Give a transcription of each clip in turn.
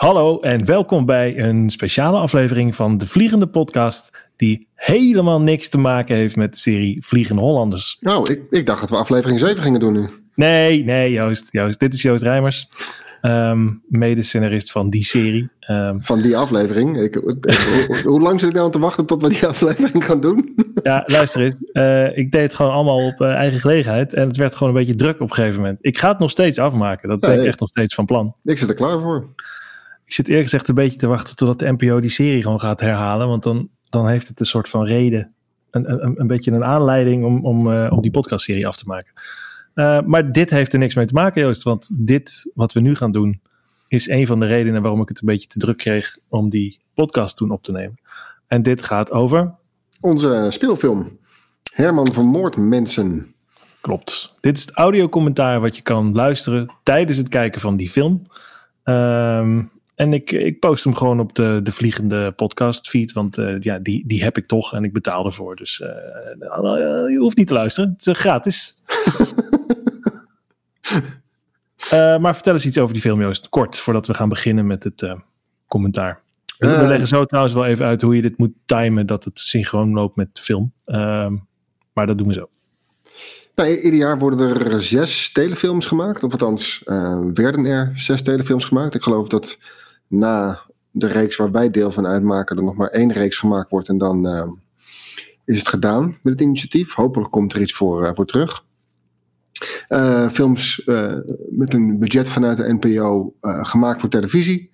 Hallo en welkom bij een speciale aflevering van de Vliegende Podcast, die helemaal niks te maken heeft met de serie Vliegende Hollanders. Nou, ik, ik dacht dat we aflevering 7 gingen doen nu. Nee, nee, Joost. Joost dit is Joost Rijmers, um, mede-scenarist van die serie. Um, van die aflevering? Ik, hoe, hoe lang zit ik nou te wachten tot we die aflevering gaan doen? ja, luister eens. Uh, ik deed het gewoon allemaal op uh, eigen gelegenheid en het werd gewoon een beetje druk op een gegeven moment. Ik ga het nog steeds afmaken, dat ben ik echt nog steeds van plan. Ik zit er klaar voor ik zit eerlijk gezegd een beetje te wachten totdat de NPO die serie gewoon gaat herhalen. Want dan, dan heeft het een soort van reden. Een, een, een beetje een aanleiding om, om, uh, om die podcastserie af te maken. Uh, maar dit heeft er niks mee te maken, Joost. Want dit wat we nu gaan doen, is een van de redenen waarom ik het een beetje te druk kreeg om die podcast toen op te nemen. En dit gaat over. Onze speelfilm. Herman vermoord mensen. Klopt. Dit is het audiocommentaar wat je kan luisteren tijdens het kijken van die film. Um, en ik, ik post hem gewoon op de, de vliegende podcast feed. Want uh, ja, die, die heb ik toch en ik betaal ervoor. Dus uh, je hoeft niet te luisteren. Het is gratis. maar vertel eens iets over die film, Joost. Kort, voordat we gaan beginnen met het commentaar. Dus we leggen zo trouwens wel even uit hoe je dit moet timen. Dat het synchroon loopt met de film. Ehm, maar dat doen we zo. Nou, ieder jaar worden er zes telefilms gemaakt. Of althans, werden er zes telefilms gemaakt. Ik geloof dat na de reeks waar wij deel van uitmaken, er nog maar één reeks gemaakt wordt. En dan uh, is het gedaan met het initiatief. Hopelijk komt er iets voor, uh, terug. Uh, films met een budget vanuit de NPO gemaakt voor televisie.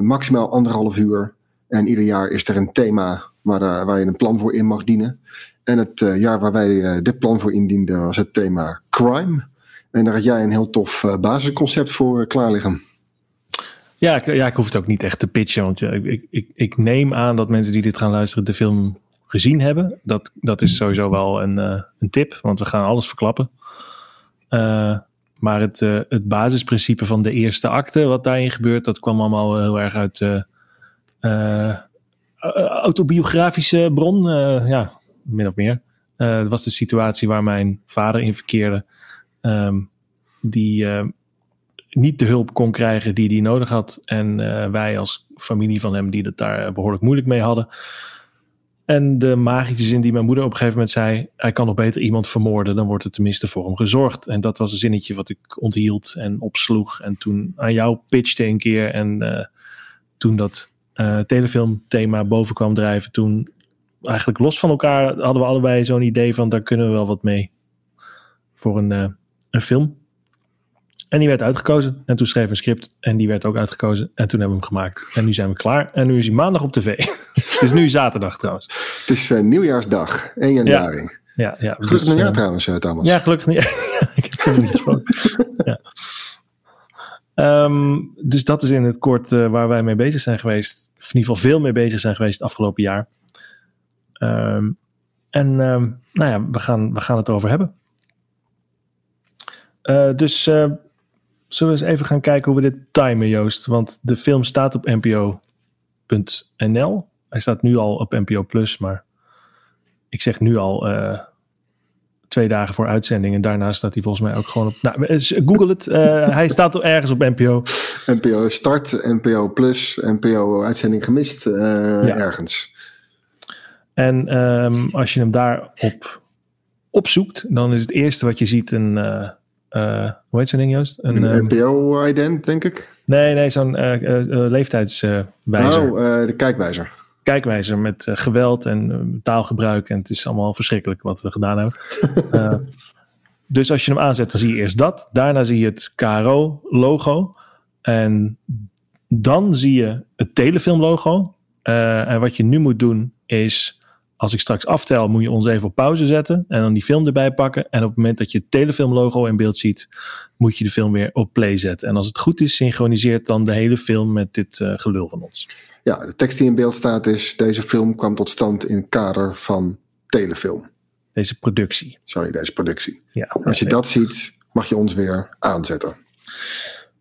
maximaal anderhalf uur. En ieder jaar is er een thema waar, waar je een plan voor in mag dienen. En het jaar waar wij dit plan voor indienden was het thema crime. En daar had jij een heel tof basisconcept voor klaar liggen. Ja ik, ja, ik hoef het ook niet echt te pitchen. Want ik, ik, ik neem aan dat mensen die dit gaan luisteren de film gezien hebben. Dat, dat is sowieso wel een, uh, een tip, want we gaan alles verklappen. Uh, maar het, uh, het basisprincipe van de eerste acte, wat daarin gebeurt, dat kwam allemaal heel erg uit autobiografische bron. ja, min of meer. dat was de situatie waar mijn vader in verkeerde. Um, die niet de hulp kon krijgen die hij nodig had. En uh, wij als familie van hem die het daar behoorlijk moeilijk mee hadden. En de magische zin die mijn moeder op een gegeven moment zei: hij kan nog beter iemand vermoorden, dan wordt er tenminste voor hem gezorgd. En dat was een zinnetje wat ik onthield en opsloeg. En toen aan jou pitchte een keer. En uh, toen dat uh, telefilmthema boven kwam drijven, toen eigenlijk los van elkaar hadden we allebei zo'n idee van: daar kunnen we wel wat mee voor een, een film. En die werd uitgekozen. En toen schreef we een script. En die werd ook uitgekozen. En toen hebben we hem gemaakt. En nu zijn we klaar. En nu is hij maandag op tv. het is nu zaterdag trouwens. Het is uh, nieuwjaarsdag. 1 januari. Ja, ja. ja gelukkig dus, nieuwjaar uh, trouwens, uh, Thomas. Ja, gelukkig nieuwjaar. ik heb het niet gesproken. ja. Um, dus dat is in het kort waar wij mee bezig zijn geweest. Of in ieder geval veel mee bezig zijn geweest het afgelopen jaar. Um, en um, nou ja, we gaan, we gaan het over hebben. Uh, dus uh, zullen we eens even gaan kijken hoe we dit timen, Joost? Want de film staat op npo.nl. Hij staat nu al op NPO Plus, maar ik zeg nu al uh, twee dagen voor uitzending. En daarna staat hij volgens mij ook gewoon op. Nou, Google het. Uh, hij staat ergens op NPO. NPO Start, NPO Plus, NPO Uitzending gemist. Uh, ja. Ergens. En um, als je hem daarop opzoekt, dan is het eerste wat je ziet een uh, hoe heet zo'n ding, Joost? Een, een NPO-ident, denk ik? Nee, nee, zo'n uh, uh, leeftijdswijzer. Oh, de kijkwijzer. Kijkwijzer met geweld en taalgebruik. En het is allemaal verschrikkelijk wat we gedaan hebben. dus als je hem aanzet, dan zie je eerst dat. Daarna zie je het KRO-logo. En dan zie je het telefilm-logo. en wat je nu moet doen is als ik straks aftel, moet je ons even op pauze zetten en dan die film erbij pakken. En op het moment dat je het telefilmlogo in beeld ziet, moet je de film weer op play zetten. En als het goed is, synchroniseert dan de hele film met dit uh, gelul van ons. Ja, de tekst die in beeld staat is: deze film kwam tot stand in het kader van telefilm. Deze productie. Sorry, deze productie. Ja, als je dat ziet, mag je ons weer aanzetten.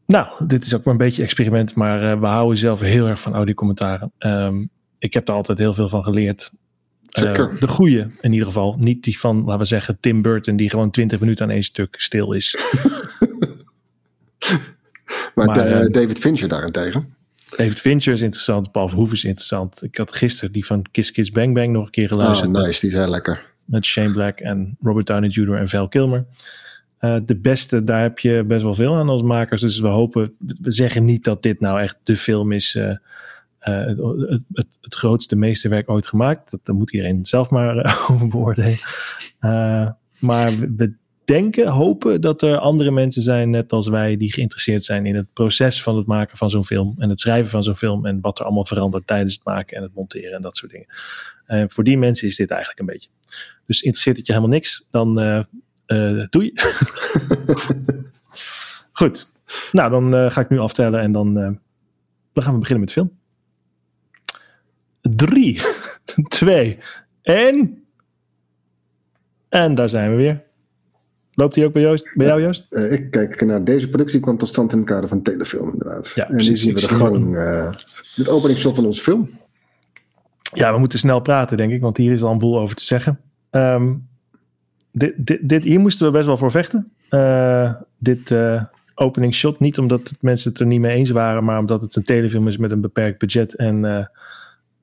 Nou, dit is ook maar een beetje experiment, maar uh, we houden zelf heel erg van audiocommentaren. Um, ik heb er altijd heel veel van geleerd. Uh, de goede in ieder geval. Niet die van, laten we zeggen, Tim Burton, die gewoon 20 minuten aan één stuk stil is. maar, maar uh, David Fincher daarentegen? David Fincher is interessant, Paul Verhoeven is interessant. Ik had gisteren die van Kiss Kiss Bang Bang nog een keer geluisterd. Oh, nice, die is heel lekker. Met Shane Black en Robert Downey Jr. en Val Kilmer. Uh, de beste, daar heb je best wel veel aan als makers. Dus we hopen, we zeggen niet dat dit nou echt de film is... Uh, het, het, het, grootste meesterwerk ooit gemaakt. Dat, dat moet iedereen zelf maar over beoordelen. maar we denken, hopen dat er andere mensen zijn, net als wij, die geïnteresseerd zijn in het proces van het maken van zo'n film. En het schrijven van zo'n film. En wat er allemaal verandert tijdens het maken en het monteren en dat soort dingen. Uh, voor die mensen is dit eigenlijk een beetje. Dus interesseert het je helemaal niks, dan uh, uh, doei. Goed. Nou, dan ga ik nu aftellen en dan, dan gaan we beginnen met de film. Drie, twee, één. En daar zijn we weer. Loopt hij ook bij, Joost, bij jou, Joost? Uh, ik kijk naar deze productie kwam tot stand in het kader van telefilm, inderdaad. Ja, en nu zien we de gang, uh, het openingsshot van onze film. Ja, we moeten snel praten, denk ik, want hier is al een boel over te zeggen. Um, dit, dit, dit, hier moesten we best wel voor vechten. Uh, dit uh, opening shot, niet omdat mensen het er niet mee eens waren, maar omdat het een telefilm is met een beperkt budget. En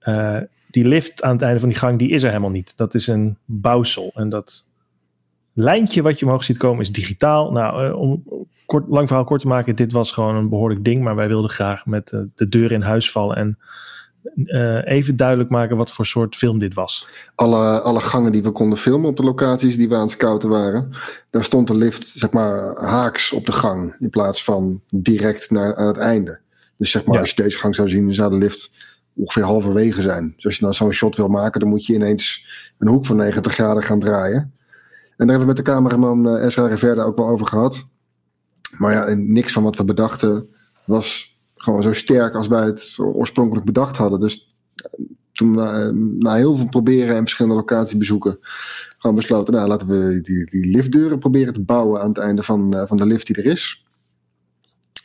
uh, die lift aan het einde van die gang, die is er helemaal niet. Dat is een bouwsel. En dat lijntje wat je omhoog ziet komen is digitaal. Nou, uh, om kort, lang verhaal kort te maken, dit was gewoon een behoorlijk ding, maar wij wilden graag met uh, de deur in huis vallen en even duidelijk maken wat voor soort film dit was. Alle, alle gangen die we konden filmen op de locaties die we aan het scouten waren, daar stond de lift zeg maar haaks op de gang in plaats van direct naar, aan het einde. Dus zeg maar, ja. als je deze gang zou zien, dan zou de lift ongeveer halverwege zijn. Dus als je nou zo'n shot wil maken, dan moet je ineens een hoek van 90 graden gaan draaien. En daar hebben we met de cameraman uh, Ezra Riverde ook wel over gehad. Maar ja, niks van wat we bedachten was gewoon zo sterk als wij het oorspronkelijk bedacht hadden. Dus uh, toen we uh, na heel veel proberen en verschillende locaties bezoeken, gewoon besloten, nou laten we die, die liftdeuren proberen te bouwen aan het einde van, van de lift die er is.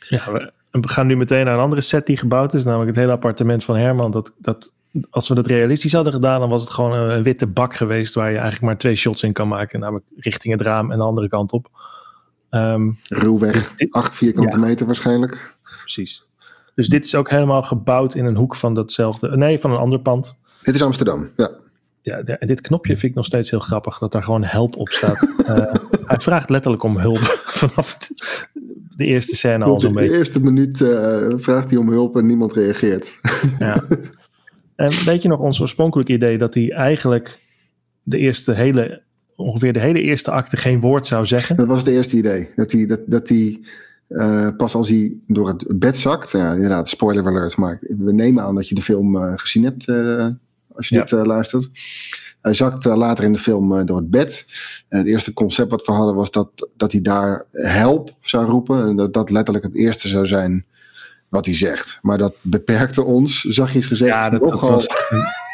Ja, we gaan nu meteen naar een andere set die gebouwd is, namelijk het hele appartement van Herman. Dat, dat als we dat realistisch hadden gedaan, dan was het gewoon een, witte bak geweest waar je eigenlijk maar twee shots in kan maken. Namelijk richting het raam en de andere kant op. Um, Ruwweg, dus acht vierkante ja, meter waarschijnlijk. Precies. Dus dit is ook helemaal gebouwd in een hoek van datzelfde, nee, van een ander pand. Dit is Amsterdam, ja. Ja, dit knopje vind ik nog steeds heel grappig, dat daar gewoon help op staat. uh, hij vraagt letterlijk om hulp vanaf het, de eerste scène al zo'n beetje. De eerste minuut uh, vraagt hij om hulp en niemand reageert. Ja. En weet je nog ons oorspronkelijk idee dat hij eigenlijk de eerste hele, ongeveer de hele eerste acte geen woord zou zeggen? Dat was het eerste idee. Dat hij, dat, dat hij uh, pas als hij door het bed zakt, ja, inderdaad, spoiler alert, maar we nemen aan dat je de film uh, gezien hebt als je ja. dit luistert. Hij zakt later in de film door het bed. En het eerste concept wat we hadden was dat, dat hij daar help zou roepen. En dat dat letterlijk het eerste zou zijn wat hij zegt. Maar dat beperkte ons, zachtjes gezegd, ja, dat, nogal dat was,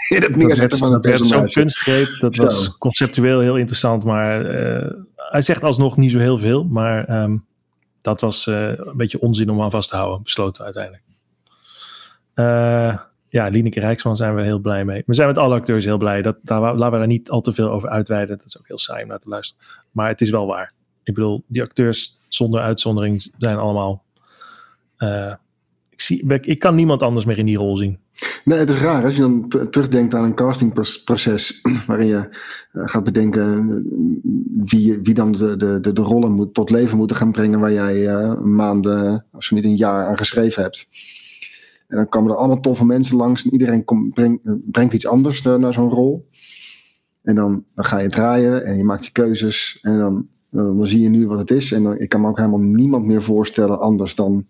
in het neerzetten van het personage. Zo'n kunstgreep, dat zo. was conceptueel heel interessant, maar uh, hij zegt alsnog niet zo heel veel. Maar um, dat was uh, een beetje onzin om aan vast te houden, besloten uiteindelijk. Uh, ja, Lineke Rijksman zijn we heel blij mee. We zijn met alle acteurs heel blij. Dat, daar, laten we daar niet al te veel over uitweiden. Dat is ook heel saai om naar te luisteren. Maar het is wel waar. Ik bedoel, die acteurs zonder uitzondering zijn allemaal ik, zie, ik kan niemand anders meer in die rol zien. Nee, het is raar als je dan terugdenkt aan een castingproces waarin je uh, gaat bedenken eh, wie, wie dan de, de, de, rollen moet, tot leven moeten gaan brengen waar jij uh, maanden, als je niet een jaar aan geschreven hebt. En dan komen er allemaal toffe mensen langs en iedereen breng, brengt iets anders naar zo'n rol. En dan, dan ga je draaien en je maakt je keuzes en dan, dan zie je nu wat het is. En dan, ik kan me ook helemaal niemand meer voorstellen anders dan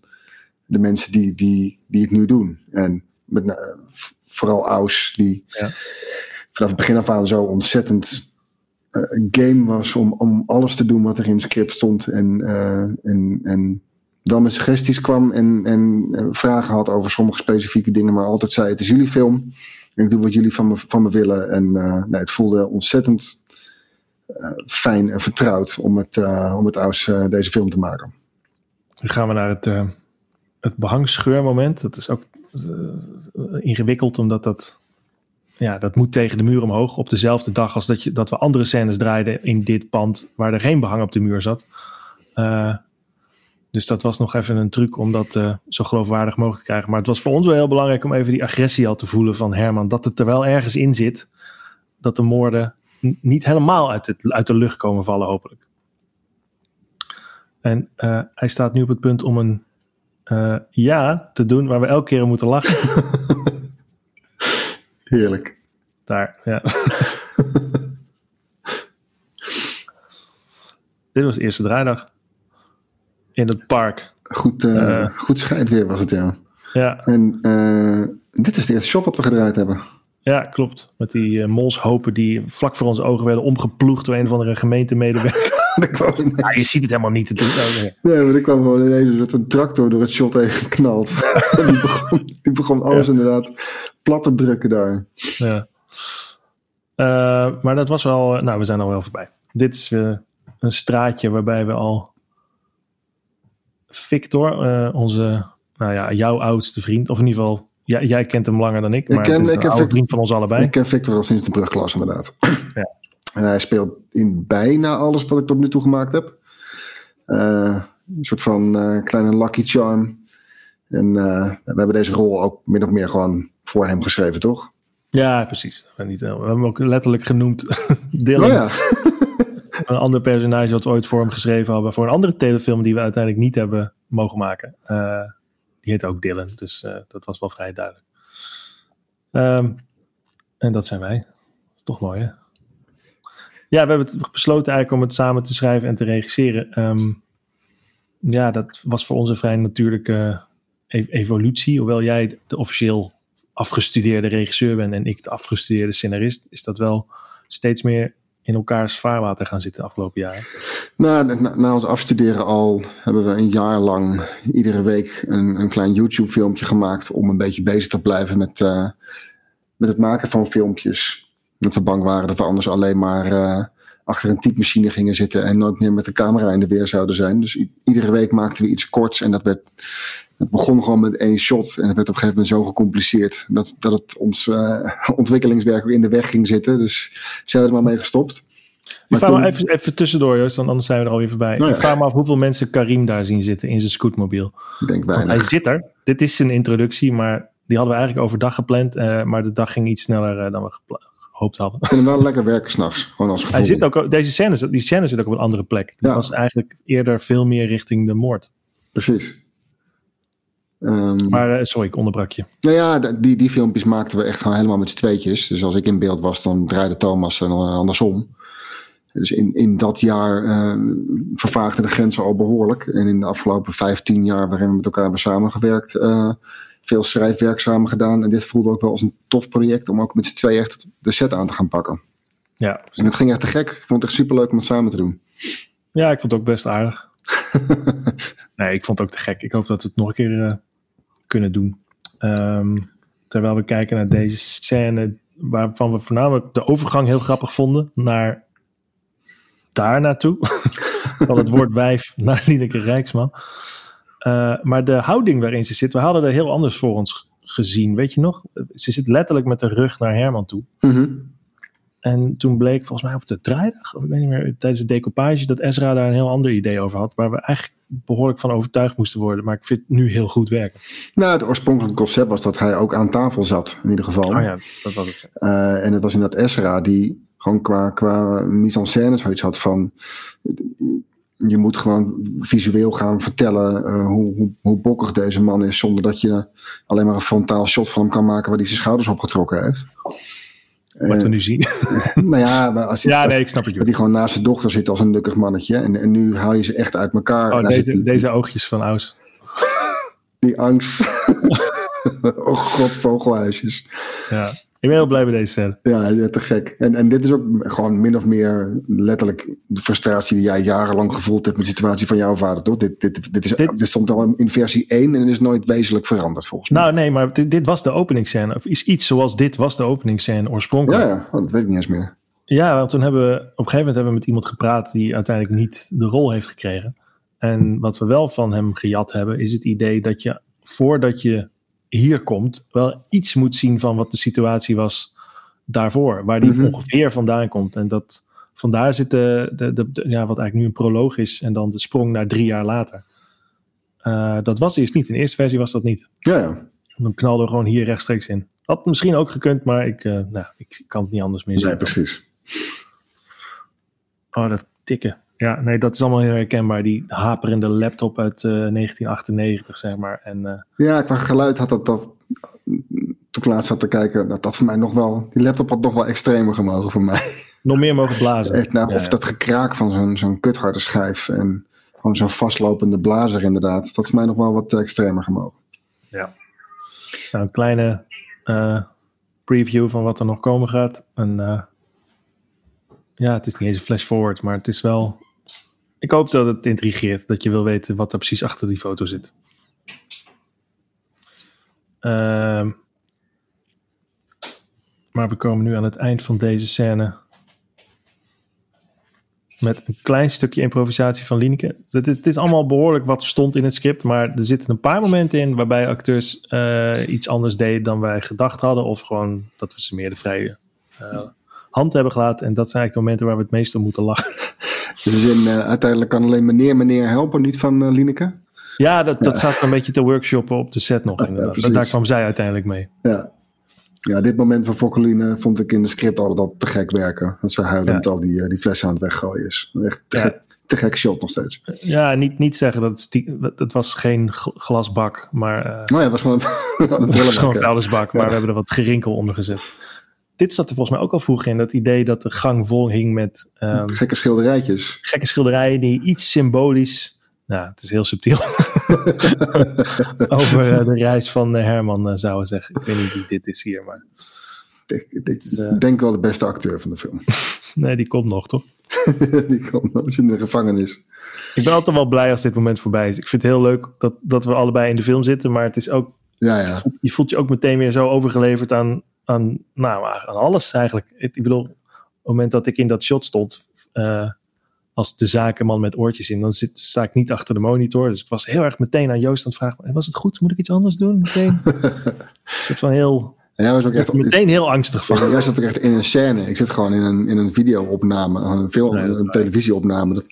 de mensen die, die, die het nu doen. En met, uh, vooral Aus, die ja. vanaf het begin af aan zo ontzettend uh, game was om, om alles te doen wat er in het script stond. En, uh, en, en dan met suggesties kwam en, en vragen had over sommige specifieke dingen, maar altijd zei: Het is jullie film. En ik doe wat jullie van me, van me willen. En nee, het voelde ontzettend fijn en vertrouwd om het, om het Aus deze film te maken. Nu gaan we naar het het behangscheurmoment, dat is ook uh, ingewikkeld, omdat dat, ja, dat moet tegen de muur omhoog op dezelfde dag als dat, je, dat we andere scènes draaiden in dit pand waar er geen behang op de muur zat. Dus dat was nog even een truc om dat uh, zo geloofwaardig mogelijk te krijgen. Maar het was voor ons wel heel belangrijk om even die agressie al te voelen van Herman. Dat het er wel ergens in zit dat de moorden niet helemaal uit, het, uit de lucht komen vallen, hopelijk. En uh, hij staat nu op het punt om een uh, ja te doen waar we elke keer moeten lachen. Heerlijk. Daar, ja. Dit was de eerste draaidag. In het park. Goed, uh, uh, goed scheidweer was het, ja. Ja. En dit is de eerste shot wat we gedraaid hebben. Ja, klopt. Met die uh, molshopen die vlak voor onze ogen werden omgeploegd door een of andere gemeentemedewerker. ja, je ziet het helemaal niet. doen. nee, maar er kwam gewoon ineens een soort een tractor door het shot heen geknald. die, begon, die begon alles ja. inderdaad plat te drukken daar. Ja. Uh, maar dat was wel... Nou, we zijn al wel voorbij. Dit is uh, een straatje waarbij we al... Victor, onze... Nou ja, jouw oudste vriend. Of in ieder geval jij kent hem langer dan ik, maar ik ken, ik een vriend van ons allebei. Ik ken Victor al sinds de brugklas inderdaad. Ja. En hij speelt in bijna alles wat ik tot nu toe gemaakt heb. Uh, een soort van uh, kleine lucky charm. En we hebben deze rol ook min of meer gewoon voor hem geschreven, toch? Ja, precies. We hebben hem ook letterlijk genoemd. Dylan. Oh ja. een ander personage wat we ooit voor hem geschreven hadden. Voor een andere telefilm die we uiteindelijk niet hebben mogen maken. Die heet ook Dylan, dus uh, dat was wel vrij duidelijk. Um, en dat zijn wij. Toch mooi, hè? Ja, we hebben het besloten eigenlijk om het samen te schrijven en te regisseren. Um, ja, dat was voor ons een vrij natuurlijke e evolutie. Hoewel jij de officieel afgestudeerde regisseur bent en ik de afgestudeerde scenarist, is dat wel steeds meer in elkaars vaarwater gaan zitten de afgelopen jaren? Nou, na, na ons afstuderen al hebben we een jaar lang iedere week een, een klein YouTube filmpje gemaakt om een beetje bezig te blijven met, uh, met het maken van filmpjes. Dat we bang waren dat we anders alleen maar uh, achter een typemachine gingen zitten en nooit meer met de camera in de weer zouden zijn. Dus iedere week maakten we iets korts en dat werd het begon gewoon met één shot en het werd op een gegeven moment zo gecompliceerd dat, dat het ons uh, ontwikkelingswerk weer in de weg ging zitten. Dus zijn we er maar mee gestopt. Maar ik vraag me even, even tussendoor, Joost, want anders zijn we er alweer voorbij. Nou ja. Ik vraag me af hoeveel mensen Karim daar zien zitten in zijn scootmobiel. Ik denk. Want hij zit er. Dit is zijn introductie, maar die hadden we eigenlijk overdag gepland. Uh, maar de dag ging iets sneller uh, dan we gehoopt hadden. Ik vind hem wel lekker werken s'nachts, gewoon als gevoel. Hij zit ook, deze scène, die scène zit ook op een andere plek. Ja. was eigenlijk eerder veel meer richting de moord. Precies. Um, maar uh, sorry, ik onderbrak je. Nou ja, die, die filmpjes maakten we echt gewoon helemaal met z'n tweetjes. Dus als ik in beeld was, dan draaide Thomas en andersom. Dus in, in dat jaar uh, vervaagden de grenzen al behoorlijk. En in de afgelopen 15 jaar waarin we met elkaar hebben samengewerkt, uh, veel schrijfwerk samen gedaan. En dit voelde ook wel als een tof project om ook met z'n twee echt de set aan te gaan pakken. Ja. En het ging echt te gek. Ik vond het echt superleuk om het samen te doen. Ja, ik vond het ook best aardig. nee, ik vond het ook te gek. Ik hoop dat we het nog een keer uh, kunnen doen. Um, terwijl we kijken naar deze scène, waarvan we voornamelijk de overgang heel grappig vonden naar daar naartoe. Van het woord wijf naar Lieneke Rijksman. Uh, maar de houding waarin ze zit, we hadden er heel anders voor ons gezien. Weet je nog? Ze zit letterlijk met de rug naar Herman toe. Mm -hmm. En toen bleek volgens mij op de draaidag, of ik weet niet meer, tijdens de decoupage, dat Ezra daar een heel ander idee over had. Waar we eigenlijk behoorlijk van overtuigd moesten worden. Maar ik vind het nu heel goed werken. Nou, het oorspronkelijke concept was dat hij ook aan tafel zat, in ieder geval. Oh ja, dat was het. Uh, en het was inderdaad Ezra die gewoon qua, qua mise en scène zoiets had van... Je moet gewoon visueel gaan vertellen uh, hoe, hoe, hoe bokkig deze man is. Zonder dat je alleen maar een frontaal shot van hem kan maken waar hij zijn schouders opgetrokken heeft. Wat we nu zien. nou ja, maar als, ja, nee, ik snap het. Dat hij gewoon naast zijn dochter zit als een lukkig mannetje. En, en nu haal je ze echt uit elkaar. Oh, deze, die, deze oogjes van Aus. die angst. oh god, vogelhuisjes. Ja, ik ben heel blij met deze scène. Ja, te gek. En, en dit is ook gewoon min of meer letterlijk de frustratie die jij jarenlang gevoeld hebt met de situatie van jouw vader, toch? Dit, dit, dit, is, dit, dit stond al in versie 1 en is nooit wezenlijk veranderd volgens mij. Nou nee, maar dit, dit was de openingsscène. Of is iets zoals dit was de openingsscène oorspronkelijk. Ja, ja. Oh, dat weet ik niet eens meer. Ja, want toen hebben we op een gegeven moment hebben we met iemand gepraat die uiteindelijk niet de rol heeft gekregen. En wat we wel van hem gejat hebben, is het idee dat je voordat je hier komt, wel iets moet zien van wat de situatie was daarvoor. Waar die mm -hmm. ongeveer vandaan komt. En dat vandaar zit de, de, de, de, ja, wat eigenlijk nu een proloog is. En dan de sprong naar drie jaar later. Eh, dat was eerst niet. In de eerste versie was dat niet. Ja, ja. Dan knalden we gewoon hier rechtstreeks in. Had misschien ook gekund, maar ik, eh, nou, ik kan het niet anders meer zien. Nee, precies. Oh, dat tikken. Ja, nee, dat is allemaal heel herkenbaar. Die haperende laptop uit eh, 1998, zeg maar. En eh, Ja, qua geluid had dat, dat toen ik laatst zat te kijken, dat dat voor mij nog wel, die laptop had nog wel extremer gemogen voor mij. nog meer mogen blazen. Echt, nou, Ja, of ja. dat gekraak van zo'n zo'n kutharde schijf en gewoon zo'n vastlopende blazer inderdaad, dat voor mij nog wel wat extremer gemogen. Nou, een kleine eh, preview van wat er nog komen gaat. En, eh, ja, het is niet eens een flash forward, maar het is wel... Ik hoop dat het intrigeert, dat je wil weten wat er precies achter die foto zit. Ehm, maar we komen nu aan het eind van deze scène. Met een klein stukje improvisatie van Lieneke. Het is, het is allemaal behoorlijk wat stond in het script. Maar er zitten een paar momenten in waarbij acteurs eh, iets anders deden dan wij gedacht hadden. Of gewoon dat we ze meer de vrije eh, hand hebben gelaten. En dat zijn eigenlijk de momenten waar we het meest om moeten lachen. Dus in, eh, uiteindelijk kan alleen meneer meneer helpen, niet van eh, Lineke. Ja, dat, dat zat een beetje te workshoppen op de set nog. Ja, inderdaad. Daar kwam zij uiteindelijk mee. Ja. ja, dit moment van Fokkeline vond ik in de script altijd al te gek werken. Dat ze huilend Ja. al die, eh, die flessen aan het weggooien is. Echt te, Ja. gek, te gek shot nog steeds. Ja, niet, niet zeggen dat het, het was geen gl- glasbak, maar Oh ja, het was gewoon een was gewoon een ja. vuilnisbak, maar Ja. we hebben er wat gerinkel onder gezet. Dit zat er volgens mij ook al vroeger in. Dat idee dat de gang vol hing met ehm, Gekke schilderijtjes. gekke schilderijen die iets symbolisch... Nou, het is heel subtiel. over eh, de reis van eh, Herman eh, zouden zeggen. Ik weet niet wie dit is hier, maar... Ik, dit is eh, denk wel de beste acteur van de film. Nee, die komt nog, toch? die komt als je in de gevangenis. Ik ben altijd wel blij als dit moment voorbij is. Ik vind het heel leuk dat, dat we allebei in de film zitten, maar het is ook Ja, ja. je voelt je ook meteen weer zo overgeleverd aan, aan, nou, aan alles eigenlijk. Het- Ik bedoel, op het moment dat ik in dat shot stond, eh, als de zakenman met oortjes in, dan zit, sta ik niet achter de monitor. Dus ik was heel erg meteen aan Joost aan het vragen, was het goed? Moet ik iets anders doen? Meteen. Ik van heel, En jij was ook echt... meteen heel angstig van. Jij zat ook echt in een scène. Ik zit gewoon in een, in een video-opname, een, film, Nee, een is televisieopname. Dat,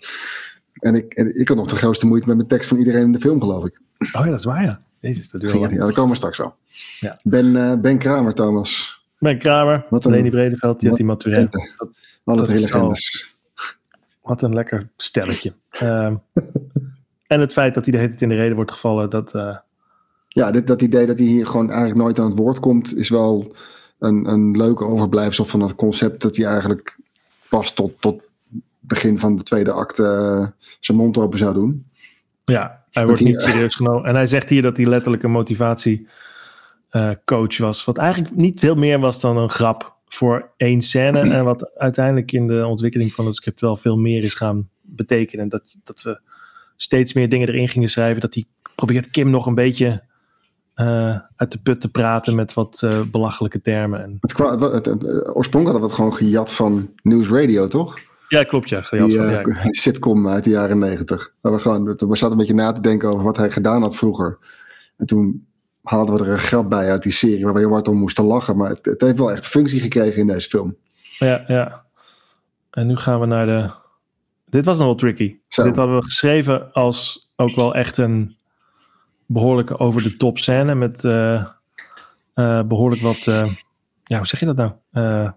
en, ik, en ik had nog de grootste moeite met mijn tekst van iedereen in de film, geloof ik. Oh ja, dat is waar ja. Jezus, dat duurt het lang. niet. Ja, daar komen we straks wel. Ja. Ben, eh, ben Kramer, Thomas. Ben Kramer, Wat een- Leni Bredeveld, Jetty Maturel. Dat- Alle Dat hele is zo. legendes. Wat een lekker stelletje. Ehm, en het feit dat hij de hele tijd in de reden wordt gevallen, dat... eh, Ja, dit, dat idee dat hij hier gewoon eigenlijk nooit aan het woord komt, is wel een, een leuke overblijfsel van het concept dat hij eigenlijk pas tot, tot begin van de tweede acte eh, zijn mond open zou doen. Ja, hij wordt niet serieus genomen. En hij zegt hier dat hij letterlijk een motivatiecoach was. Wat eigenlijk niet veel meer was dan een grap voor één scène. En wat uiteindelijk in de ontwikkeling van het script wel veel meer is gaan betekenen. Dat, dat we steeds meer dingen erin gingen schrijven. Dat hij probeert Kim nog een beetje eh, uit de put te praten met wat eh, belachelijke termen. En, Het, kwa- het, het, het- oorspronkelijk hadden we het gewoon gejat van News Radio, toch? Ja, klopt ja. Die eh, ja. sitcom uit de jaren negentig. We, gewoon- we zaten een beetje na te denken over wat hij gedaan had vroeger. En toen haalden we er een grap bij uit die serie waar we heel hard om moesten lachen. Maar het, het heeft wel echt functie gekregen in deze film. Ja, ja. En nu gaan we naar de. Dit was nog wel tricky. Zo. Dit hadden we geschreven als ook wel echt een behoorlijke over de top scène met eh, eh, behoorlijk wat. ja, hoe zeg je dat nou?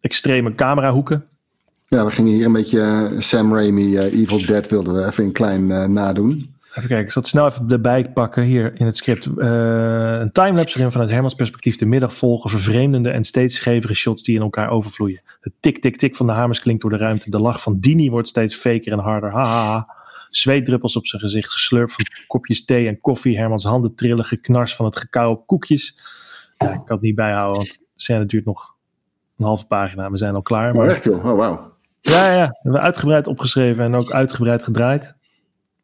Extreme camerahoeken. Ja, we gingen hier een beetje eh, Sam Raimi, eh, Evil Dead wilden we even een klein eh, nadoen. Even kijken, ik zal het snel even erbij pakken hier in het script. Een timelapse waarin vanuit Hermans perspectief de middag volgen vervreemdende en steeds schevere shots die in elkaar overvloeien. Het tik-tik-tik van de hamers klinkt door de ruimte. De lach van Dini wordt steeds faker en harder. Ha, ha, ha. Zweetdruppels op zijn gezicht, geslurp van kopjes thee en koffie. Hermans handen trillen, geknars van het gekauw op koekjes. Ja, ik kan het niet bijhouden, want de scène duurt nog een halve pagina. We zijn al klaar. Oh, Maar echt joh, oh wauw. Ja, ja, we hebben uitgebreid opgeschreven en ook uitgebreid gedraaid.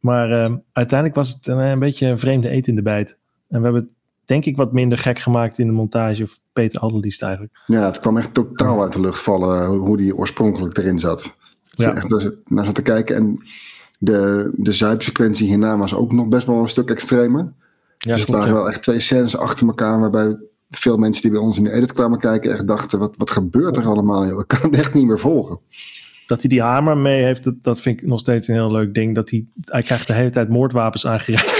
Maar ehm, uiteindelijk was het een, een beetje een vreemde eet in de bijt. En we hebben het denk ik wat minder gek gemaakt in de montage. Of Peter Adeldiest eigenlijk. Ja, het kwam echt totaal uit de lucht vallen hoe, hoe die oorspronkelijk erin zat. Dus Ja. echt naar zat- te kijken. En de, de zuipsequentie hierna was ook nog best wel een stuk extremer. Ja, dus het waren ja. wel echt twee scènes achter elkaar waarbij veel mensen die bij ons in de edit kwamen kijken echt dachten, wat, wat gebeurt er allemaal? Joh? Ik kan het echt niet meer volgen. Dat hij die hamer mee heeft, dat, dat vind ik nog steeds een heel leuk ding. Dat hij, hij krijgt de hele tijd moordwapens aangereikt.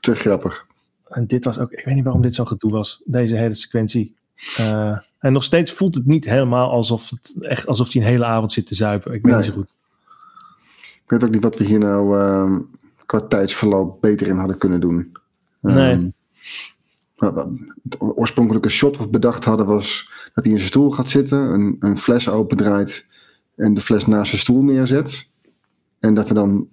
Te grappig. En dit was ook, ik weet niet waarom dit zo gedoe was, deze hele sequentie. Uh, en nog steeds voelt het niet helemaal alsof, het echt, alsof hij een hele avond zit te zuipen. Ik weet Nee. niet zo goed. Ik weet ook niet wat we hier nou ehm, qua tijdsverloop beter in hadden kunnen doen. Nee. Ehm, het oorspronkelijke shot wat we bedacht hadden was dat hij in zijn stoel gaat zitten, een, een fles opendraait en de fles naast zijn stoel neerzet. En dat we dan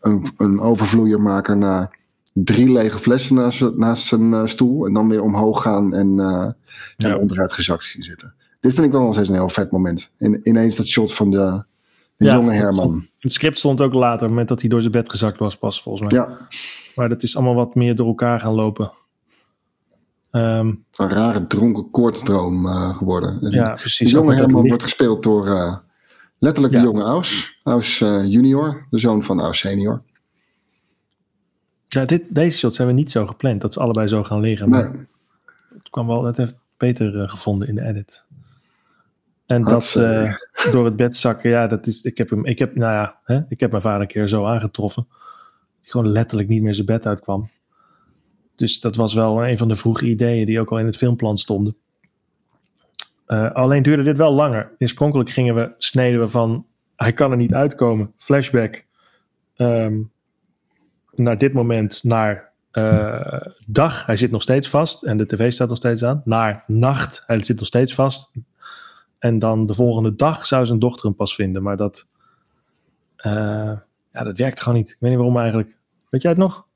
een, een overvloeier maken naar drie lege flessen naast, zijn- naast zijn eh, stoel. En dan weer omhoog gaan en eh Ja. en onderuit gezakt zien zitten. Dit vind ik dan nog steeds een heel vet moment. In, ineens dat shot van de, de Ja, jonge het Herman. stond- Het script stond ook later, op het moment dat hij door zijn bed gezakt was, pas volgens mij. Ja, Maar dat is allemaal wat meer door elkaar gaan lopen. Ehm, een rare dronken koortsdroom eh, geworden. En ja, de precies. jonge met dat Herman wordt gespeeld door eh, letterlijk Ja. de jonge Aus. Aus eh, junior, de zoon van Aus senior. Ja, dit, deze shots hebben we niet zo gepland, dat ze allebei zo gaan liggen. Nee, Maar het kwam wel, het heeft Peter eh, gevonden in de edit. En Had dat ze- eh, door het bed zakken, ja, dat is, ik heb hem, ik heb, nou ja, hè, ik heb mijn vader een keer zo aangetroffen. Die gewoon letterlijk niet meer zijn bed uitkwam. Dus dat was wel een van de vroege ideeën die ook al in het filmplan stonden. Eh, alleen duurde dit wel langer. Oorspronkelijk gingen we, sneden we van, hij kan er niet uitkomen. Flashback ehm, naar dit moment, naar eh, dag, hij zit nog steeds vast en de tv staat nog steeds aan. Naar nacht, hij zit nog steeds vast. En dan de volgende dag zou zijn dochter hem pas vinden. Maar dat, eh, ja, dat werkt gewoon niet. Ik weet niet waarom eigenlijk. Weet jij het nog?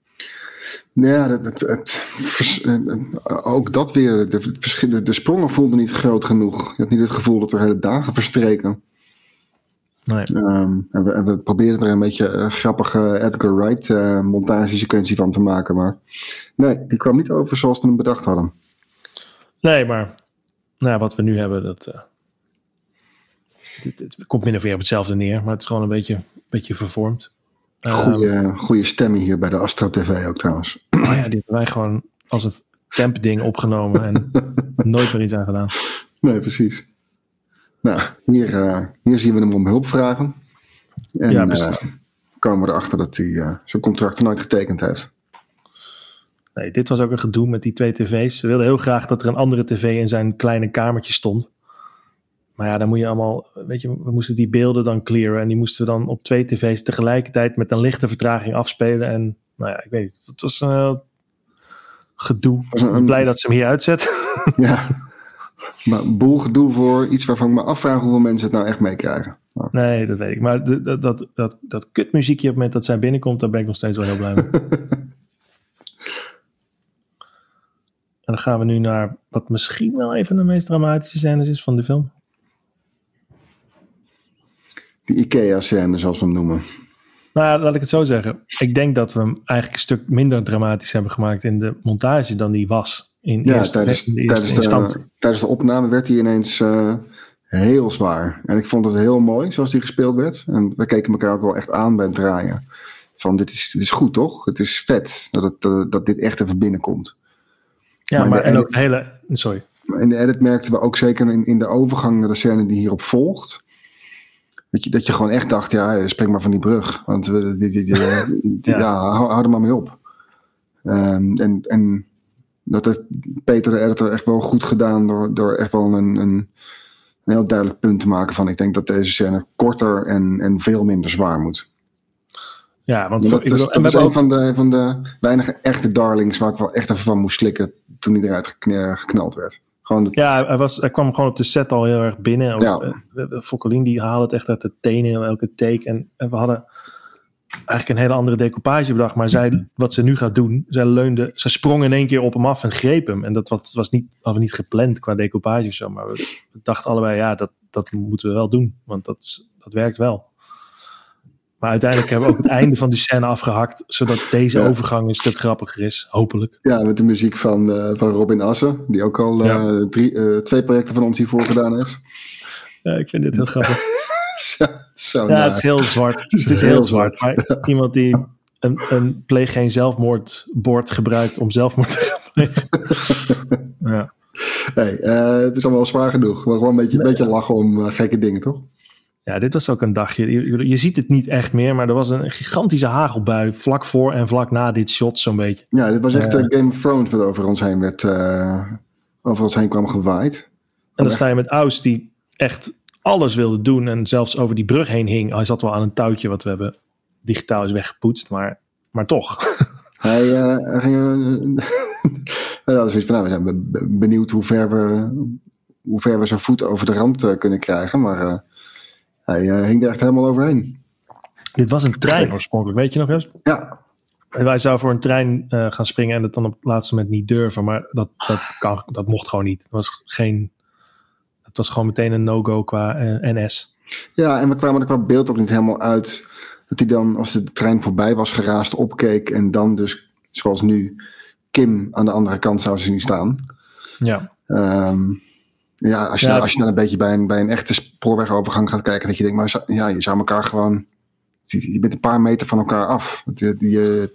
Nou ja, het, het, het vers- eh, eh, ook dat weer. De, de, de sprongen voelden niet groot genoeg. Je had niet het gevoel dat er hele dagen verstreken. Nee. Ehm, en, we, en we probeerden er een beetje een grappige Edgar Wright eh montagesequentie van te maken. Maar nee, die kwam niet over zoals we hem bedacht hadden. Nee, maar nou, wat we nu hebben, dat eh, het, het komt min of meer op hetzelfde neer. Maar het is gewoon een beetje, beetje vervormd. Goeie, goeie stemming hier bij de Astro TV ook trouwens. oh ja, die hebben wij gewoon als een temp-ding opgenomen en nooit meer iets aan gedaan. Nee, precies. Nou, hier, eh, hier zien we hem om hulp vragen. En Ja, precies. komen we erachter dat hij eh, zijn contract nooit getekend heeft. Nee, dit was ook een gedoe met die twee tv's. Ze wilden heel graag dat er een andere tv in zijn kleine kamertje stond. Maar ja, dan moet je allemaal, weet je, we moesten die beelden dan clearen. En die moesten we dan op twee tv's tegelijkertijd met een lichte vertraging afspelen. En nou ja, ik weet niet, het was een heel gedoe. was een- Ik ben blij dat ze hem hier uitzet. Ja, maar een boel gedoe voor iets waarvan ik me afvraag hoeveel mensen het nou echt meekrijgen. Maar- Nee, dat weet ik. Maar de- dat, dat, dat, dat kutmuziekje op het moment dat zij binnenkomt, daar ben ik nog steeds wel heel blij mee. en dan gaan we nu naar wat misschien wel een van de meest dramatische scènes is van de film. Die IKEA-scène, zoals we hem noemen. Nou, laat ik het zo zeggen. Ik denk dat we hem eigenlijk een stuk minder dramatisch hebben gemaakt in de montage dan die was. In Ja, eerste, tijdens, in de tijdens, instantie. de, tijdens de opname werd hij ineens eh, heel zwaar. En ik vond het heel mooi zoals hij gespeeld werd. En we keken elkaar ook wel echt aan bij het draaien. Van dit is, dit is goed toch? Het is vet dat, het, dat dit echt even binnenkomt. Ja, maar maar, de en ook edit- hele... Sorry. In de edit merkten we ook zeker in, in de overgang naar de scène die hierop volgt. Dat je, dat je gewoon echt dacht, ja, spring maar van die brug. Want eh, die, die, die, eh, Ja. ja, hou, hou er maar mee op. Ehm, en, en dat heeft Peter de editor echt wel goed gedaan door, door echt wel een, een, een heel duidelijk punt te maken van ik denk dat deze scène korter en, en veel minder zwaar moet. Ja, want dat ik is, en dat een van de, van de weinige echte darlings waar ik wel echt even van moest slikken toen hij eruit gekn- geknald werd. Gewoon de, Ja, hij, was, hij kwam gewoon op de set al heel erg binnen. Ja. eh, Fokkelien die haalde het echt uit de tenen in elke take. En, en we hadden eigenlijk een hele andere decoupage bedacht. Maar zij, wat ze nu gaat doen, zij leunde, ze sprong in één keer op hem af en greep hem. En dat was, was niet, hadden we niet gepland qua decoupage of zo. Maar we, we dachten allebei, ja, dat, dat moeten we wel doen. Want dat, dat werkt wel. Maar uiteindelijk hebben we ook het einde van die scène afgehakt. Zodat deze Ja. overgang een stuk grappiger is, hopelijk. Ja, met de muziek van, eh, van Robin Assen, die ook al eh, drie, eh, twee projecten van ons hiervoor gedaan heeft. Ja, ik vind dit heel grappig. zo, zo Ja, naar. het is heel zwart. Het is, heel heel zwart. zwart. Maar iemand die een, een pleeg geen zelfmoordbord gebruikt om zelfmoord te gaan plegen. ja. Hey, het is allemaal zwaar genoeg. Maar gewoon een beetje, een beetje lachen om gekke dingen, toch? Ja, dit was ook een dagje. Je, je, ziet het niet echt meer, maar er was een gigantische hagelbui vlak voor en vlak na dit shot zo'n beetje. Ja, dit was echt uh, Game of Thrones wat over ons heen werd, uh, over ons heen kwam gewaaid. En dan sta je met Aus die echt alles wilde doen en zelfs over die brug heen hing. Hij zat wel aan een touwtje wat we hebben digitaal is weggepoetst, maar, maar toch. Hij, uh, ging. dat is van, nou, we zijn benieuwd hoe ver we, hoe ver we zijn voet over de rand kunnen krijgen, maar hij hing er echt helemaal overheen. Dit was een trein oorspronkelijk, weet je nog eens? Ja. En wij zouden voor een trein uh, gaan springen en het dan op het laatste moment niet durven. Maar dat, dat, kan, dat mocht gewoon niet. Het was, geen, het was gewoon meteen een no-go qua uh, NS. Ja, en we kwamen er qua beeld ook niet helemaal uit. Dat hij dan, als de trein voorbij was geraast, opkeek. En dan dus, zoals nu, Kim aan de andere kant zou zien staan. Ja. Um, ja, als je, ja, als je dan een beetje bij een, bij een echte spoorwegovergang gaat kijken, dat je denkt, maar ja, je zou elkaar gewoon. Je bent een paar meter van elkaar af. Die, die,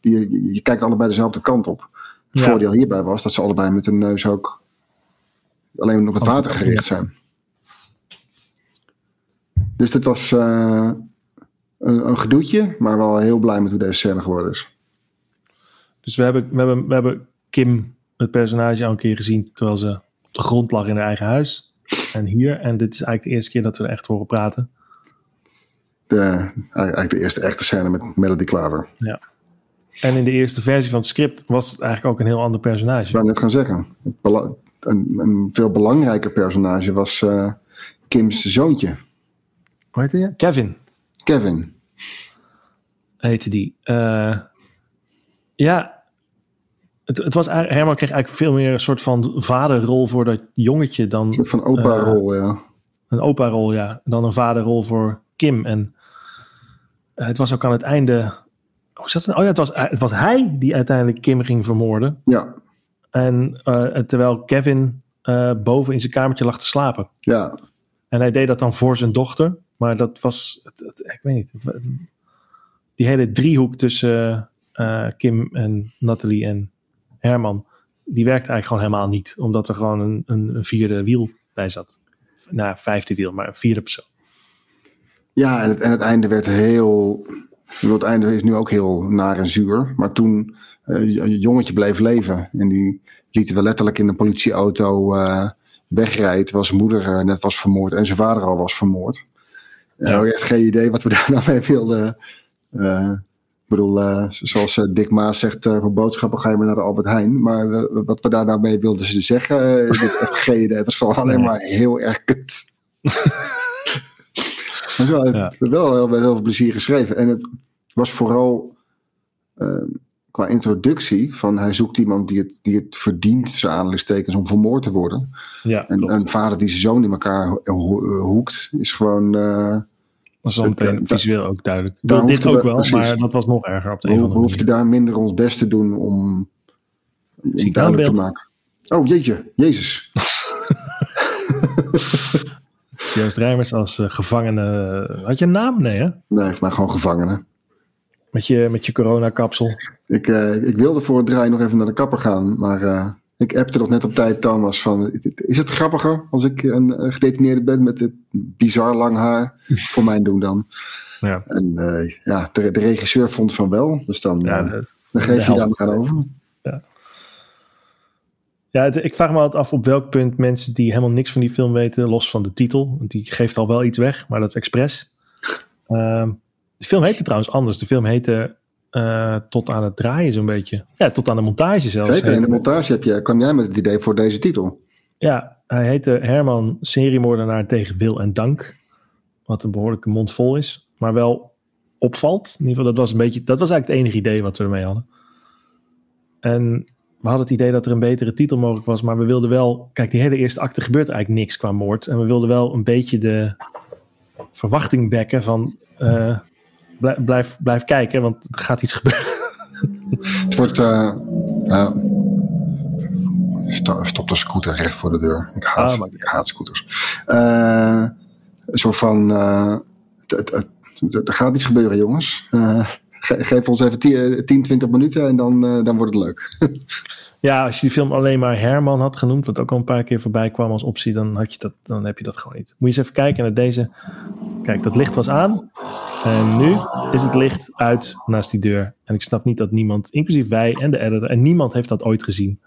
die, je kijkt allebei dezelfde kant op. Het ja. voordeel hierbij was dat ze allebei met hun neus ook alleen nog het water gericht zijn. Dus dit was uh, een, een gedoetje, maar wel heel blij met hoe deze scène geworden is. Dus we hebben, we hebben, we hebben Kim, het personage, al een keer gezien terwijl ze de grond lag in haar eigen huis. En hier. En dit is eigenlijk de eerste keer dat we er echt horen praten. De, eigenlijk de eerste echte scène met Melody Klaver. Ja. En in de eerste versie van het script was het eigenlijk ook een heel ander personage. Ik wou net gaan zeggen. Een, een, veel belangrijker personage was uh, Kim's zoontje. Hoe heette hij? Kevin. Kevin. Heette die. Uh, ja, het, het was eigenlijk, Herman kreeg eigenlijk veel meer een soort van vaderrol voor dat jongetje dan. Een soort van opa-rol, uh, ja. Een opa-rol, ja. Dan een vaderrol voor Kim. En uh, het was ook aan het einde. Hoe zat het? Oh ja, het was, het was hij die uiteindelijk Kim ging vermoorden. Ja. En uh, terwijl Kevin boven in zijn kamertje lag te slapen. Ja. En hij deed dat dan voor zijn dochter. Maar dat was, het, het, ik weet niet, het, die hele driehoek tussen Kim en Natalie en Herman, die werkte eigenlijk gewoon helemaal niet. Omdat er gewoon een, een, een vierde wiel bij zat. Nou, vijfde wiel, maar een vierde persoon. Ja, en het, en het einde werd heel... Het einde is nu ook heel naar en zuur. Maar toen uh, een jongetje bleef leven. En die lieten we letterlijk in een politieauto uh, wegrijden. Terwijl zijn moeder uh, net was vermoord en zijn vader al was vermoord. Ja. Uh, echt geen idee wat we daar nou mee wilden ik bedoel, uh, zoals uh, Dick Maas zegt, uh, voor boodschappen ga je maar naar de Albert Heijn. Maar wat we daar nou mee wilden ze zeggen, heb geen idee. Het was gewoon alleen maar heel erg kut. maar zo, ja. het wel heel, heel veel plezier geschreven. En het was vooral qua introductie van hij zoekt iemand die het, die het verdient, tussen aanhalingstekens, om vermoord te worden. Ja, en een vader die zijn zoon in elkaar hoekt, is gewoon was al meteen visueel ook duidelijk. Dat, dit ook wel, precies. maar dat was nog erger op de we, een andere We hoefden daar minder ons best te doen om, om duidelijk te maken. Oh jeetje, Jezus. Het is Joost Rijmers als uh, gevangene. Had je een naam? Nee, hè? Nee, maar gewoon gevangene. Met je, met je coronakapsel. Ik, uh, ik wilde voor het draai nog even naar de kapper gaan, maar uh, ik appte nog net op tijd Thomas van... Is het grappiger als ik een gedetineerde ben met dit bizar lang haar? Voor mijn doen dan. Ja. En uh, ja, de, de, regisseur vond van wel. Dus dan, ja, uh, dan geef je daar maar aan over. Ja, ja het, ik vraag me altijd af op welk punt mensen die helemaal niks van die film weten... los van de titel, want die geeft al wel iets weg, maar dat is expres. Uh, de film heette trouwens anders. De film heette uh, tot aan het draaien zo'n beetje. Ja, tot aan de montage zelfs. Zeker, in de montage heb je, kwam jij met het idee voor deze titel. Ja, hij heette Herman Seriemoordenaar tegen wil en dank. Wat een behoorlijke mond vol is. Maar wel opvalt. In ieder geval, dat was, een beetje, dat was eigenlijk het enige idee wat we ermee hadden. En we hadden het idee dat er een betere titel mogelijk was. Maar we wilden wel... Kijk, die hele eerste acte gebeurt eigenlijk niks qua moord. En we wilden wel een beetje de verwachting wekken van... Uh, blijf, blijf, blijf kijken, want er gaat iets gebeuren. Het wordt. Uh, uh, stop de scooter recht voor de deur. Ik haat, ah, ik haat scooters. Uh, een soort van. er gaat iets gebeuren, jongens. Ge geef ons even 10, 20 minuten en dan, dan wordt het leuk. ja, als je die film alleen maar Herman had genoemd, wat ook al een paar keer voorbij kwam als optie, dan, had je dat, dan heb je dat gewoon niet. Moet je eens even kijken naar deze. Kijk, dat licht was aan. En nu is het licht uit naast die deur. En ik snap niet dat niemand, inclusief wij en de editor, en niemand heeft dat ooit gezien.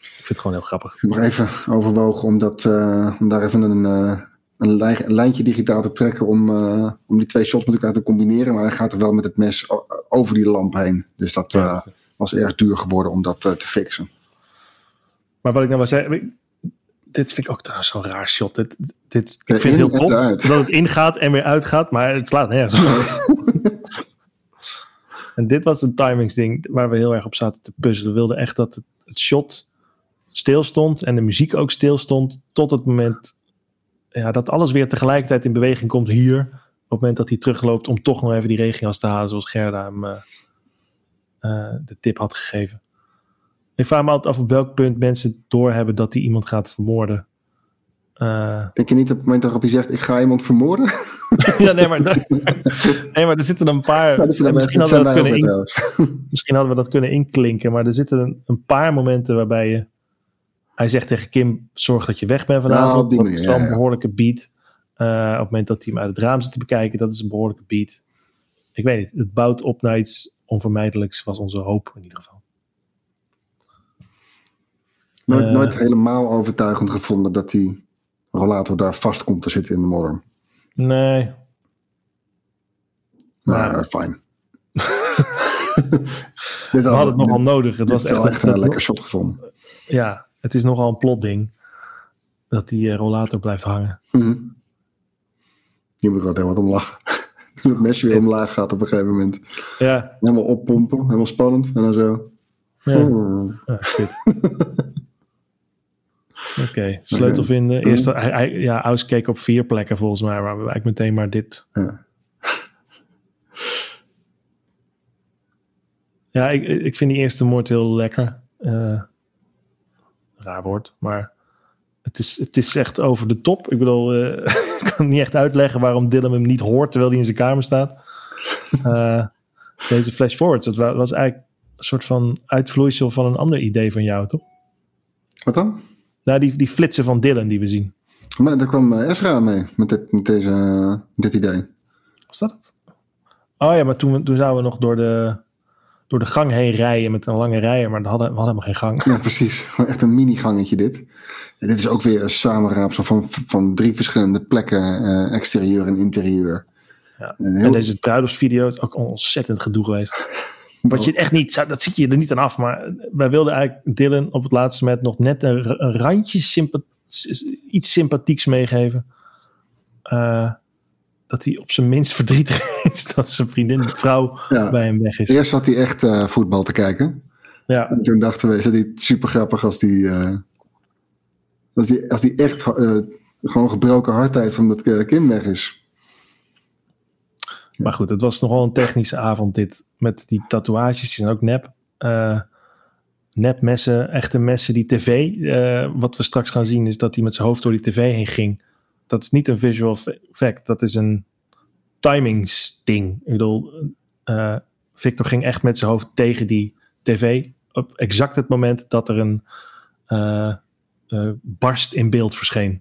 Ik vind het gewoon heel grappig. Ik heb nog even overwogen om, dat, uh, om daar even een, uh, een, lijn, een, lijntje digitaal te trekken om, uh, om die twee shots met elkaar te combineren. Maar hij gaat er wel met het mes over die lamp heen. Dus dat was erg duur geworden om dat te fixen. Maar wat ik nou wel zei, dit vind ik ook trouwens zo'n raar shot. Dit, dit, ik vind het heel tof dat het ingaat en weer uitgaat, maar het slaat nergens en dit was een timingsding waar we heel erg op zaten te puzzelen. We wilden echt dat het, het shot stil stond en de muziek ook stil stond tot het moment ja, dat alles weer tegelijkertijd in beweging komt hier. Op het moment dat hij terugloopt om toch nog even die regenjas te halen zoals Gerda hem uh, uh, de tip had gegeven. Ik vraag me altijd af op welk punt mensen doorhebben dat hij iemand gaat vermoorden. Uh, Denk je niet op het moment waarop je zegt: Ik ga iemand vermoorden? ja, nee maar, nee, maar er zitten een paar. Ja, misschien, hadden we dat kunnen in, misschien hadden we dat kunnen inklinken, maar er zitten een, een, paar momenten waarbij je. Hij zegt tegen Kim: Zorg dat je weg bent vanavond. Nou, dat is wel een behoorlijke beat. Uh, op het moment dat hij hem uit het raam zit te bekijken, dat is een behoorlijke beat. Ik weet niet, het bouwt op naar iets onvermijdelijks, was onze hoop in ieder geval. Nooit, uh, nooit helemaal overtuigend gevonden dat die rollator daar vast komt te zitten in de modder. Nee. Maar fijn. We hadden het nogal nodig. Het was echt, echt een lekker shot gevonden. Ja, het is nogal een plotding. Dat die uh, rollator blijft hangen. Mm -hmm. Je moet er wat heel wat om lachen. het mesje weer omlaag gaat op een gegeven moment. Ja. Helemaal oppompen, helemaal spannend. En dan zo. Ja. Oh. Ah, shit. Oké, okay. sleutel vinden. Eerst, hij, hij, ja, Aus keek op vier plekken volgens mij, maar eigenlijk meteen maar dit. Ja, ja ik, ik vind die eerste moord heel lekker. Uh, raar woord, maar het is, het is echt over de top. Ik bedoel, uh, ik kan niet echt uitleggen waarom Dylan hem niet hoort terwijl hij in zijn kamer staat. Uh, deze flash forwards, dat was eigenlijk een soort van uitvloeisel van een ander idee van jou, toch? Wat dan? Nou, die, die flitsen van Dylan die we zien. Maar daar kwam Ezra mee met dit, met deze, dit idee. Was dat het? Oh ja, maar toen, toen zouden we nog door de, door de gang heen rijden met een lange rijen, maar we hadden, we hadden helemaal geen gang. Ja, precies. Echt een mini-gangetje dit. En dit is ook weer een samenraapsel van, van drie verschillende plekken, uh, exterieur en interieur. Ja. En, heel... en deze bruiloftsvideo is ook ontzettend gedoe geweest. Wat je echt niet, dat zie je er niet aan af. Maar wij wilden eigenlijk Dylan op het laatste moment nog net een, een randje iets sympathieks meegeven. Uh, dat hij op zijn minst verdrietig is dat zijn vriendin, vrouw, bij hem weg is. Eerst had hij echt uh, voetbal te kijken. Ja. En toen dachten we, is het super grappig als die, uh, als die, als die echt gewoon gebroken hardheid van dat Kim weg is. Maar goed, het was nogal een technische avond dit. Met die tatoeages en ook nep. Uh, nepmessen, echte messen. Die tv, uh, wat we straks gaan zien, is dat hij met zijn hoofd door die tv heen ging. Dat is niet een visual effect, dat is een timingsding. Ik bedoel, uh, Victor ging echt met zijn hoofd tegen die tv. Op exact het moment dat er een barst in beeld verscheen.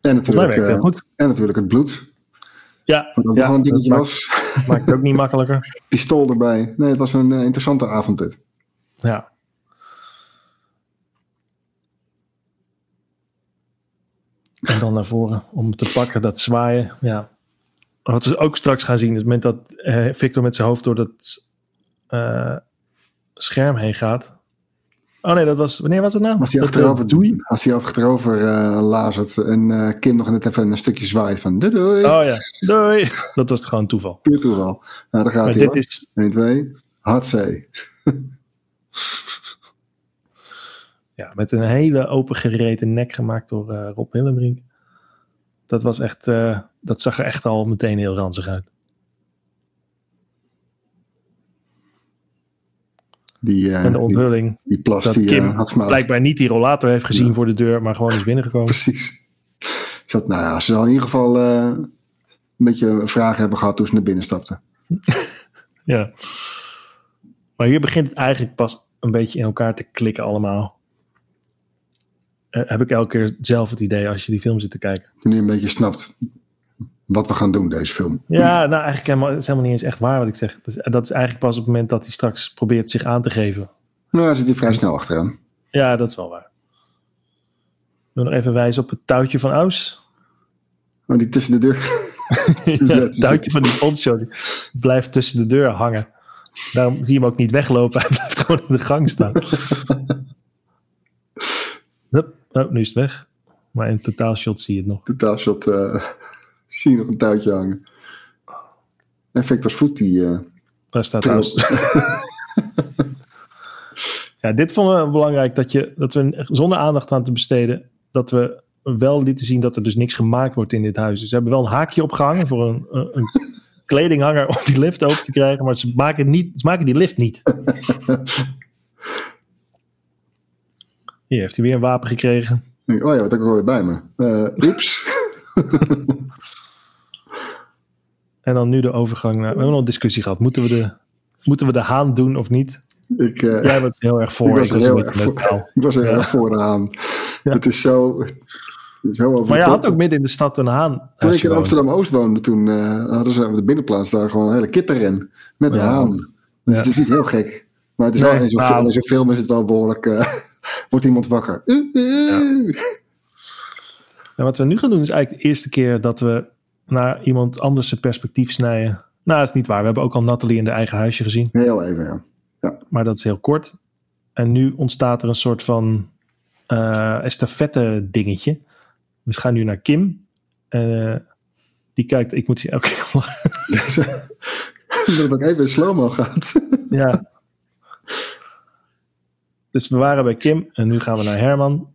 En natuurlijk, en natuurlijk het bloed. Ja, dat ja, nog een dingetje was. Maakt het ook niet makkelijker. Pistool erbij. Nee, het was een uh, interessante avond dit. Ja. En dan naar voren om te pakken, dat zwaaien. Ja. Wat we ook straks gaan zien, is het moment dat uh, Victor met zijn hoofd door dat uh, scherm heen gaat. Oh nee, dat was. Wanneer was het nou? Als hij achterover, doei. Als hij achterover uh, lazert en uh, Kim nog net even een stukje zwaait van doei, doei. Oh ja, doei. Dat was gewoon toeval. Puur toeval. Nou, daar gaat maar hij. Dit is... 1, 2. Hatzee. ja, met een hele open gereten nek gemaakt door uh, Rob Hillenbrink. Dat was echt. dat zag er echt al meteen heel ranzig uit. Die, uh, en de onthulling. Die, die plas dat die Kim uh, had blijkbaar niet die rollator heeft gezien ja. voor de deur, maar gewoon is binnengekomen. Precies. Zat, nou ja, ze zal in ieder geval uh, een beetje vragen hebben gehad toen ze naar binnen stapte. Ja. Maar hier begint het eigenlijk pas een beetje in elkaar te klikken allemaal. Eh, heb ik elke keer zelf het idee als je die film zit te kijken. Toen je een beetje snapt wat we gaan doen, deze film. Ja, nou eigenlijk helemaal, het is helemaal niet eens echt waar wat ik zeg. Dat is, dat is eigenlijk pas op het moment dat hij straks probeert zich aan te geven. Nou, daar zit hij vrij snel achteraan. Ja, dat is wel waar. Ik wil nog even wijzen op het touwtje van Aus. Oh, die tussen de deur. ja, het touwtje van die poncho blijft tussen de deur hangen. Daarom zie je hem ook niet weglopen. Hij blijft gewoon in de gang staan. Hup, oh, nu is het weg. Maar in totaalshot zie je het nog. Totaalshot eh zie je nog een touwtje hangen. En Victor's voet die... eh, Daar staat. Aus. ja, dit vonden we belangrijk. Dat, je, dat we zonder aandacht aan te besteden... dat we wel lieten zien dat er dus niks gemaakt wordt in dit huis. Dus ze hebben wel een haakje opgehangen... voor een, een, een kledinghanger om die lift open te krijgen. Maar ze maken, niet, ze maken die lift niet. Hier heeft hij weer een wapen gekregen. oh ja, wat heb ik alweer bij me? Eh oeps. En dan nu de overgang naar... We hebben nog een discussie gehad. Moeten we de, moeten we de haan doen of niet? ik, eh, Jij bent heel erg voor. Ik was is heel erg voor. ik was heel Ja. erg voor de haan. Ja. Het is zo... Zo over Maar je had ook midden in de stad een haan. Toen als ik in. Amsterdam-Oost woonde, toen eh, hadden ze op de binnenplaats daar gewoon een hele kippenren. Met een haan. Dus Ja. het is niet heel gek. Maar het is Nee, wel, in zo'n nou. film, is het wel behoorlijk... eh, wordt iemand wakker. Uh, uh. En wat we nu gaan doen is eigenlijk de eerste keer dat we naar iemand anders zijn perspectief snijden. Nou, dat is niet waar. We hebben ook al Nathalie in de eigen huisje gezien. Heel even, ja. Maar dat is heel kort. En nu ontstaat er een soort van eh estafette dingetje. Dus we gaan nu naar Kim. Eh, die kijkt, ik moet hier elke keer lachen. dat het ook even in slow-mo gaat. Ja. Dus we waren bij Kim en nu gaan we naar Herman.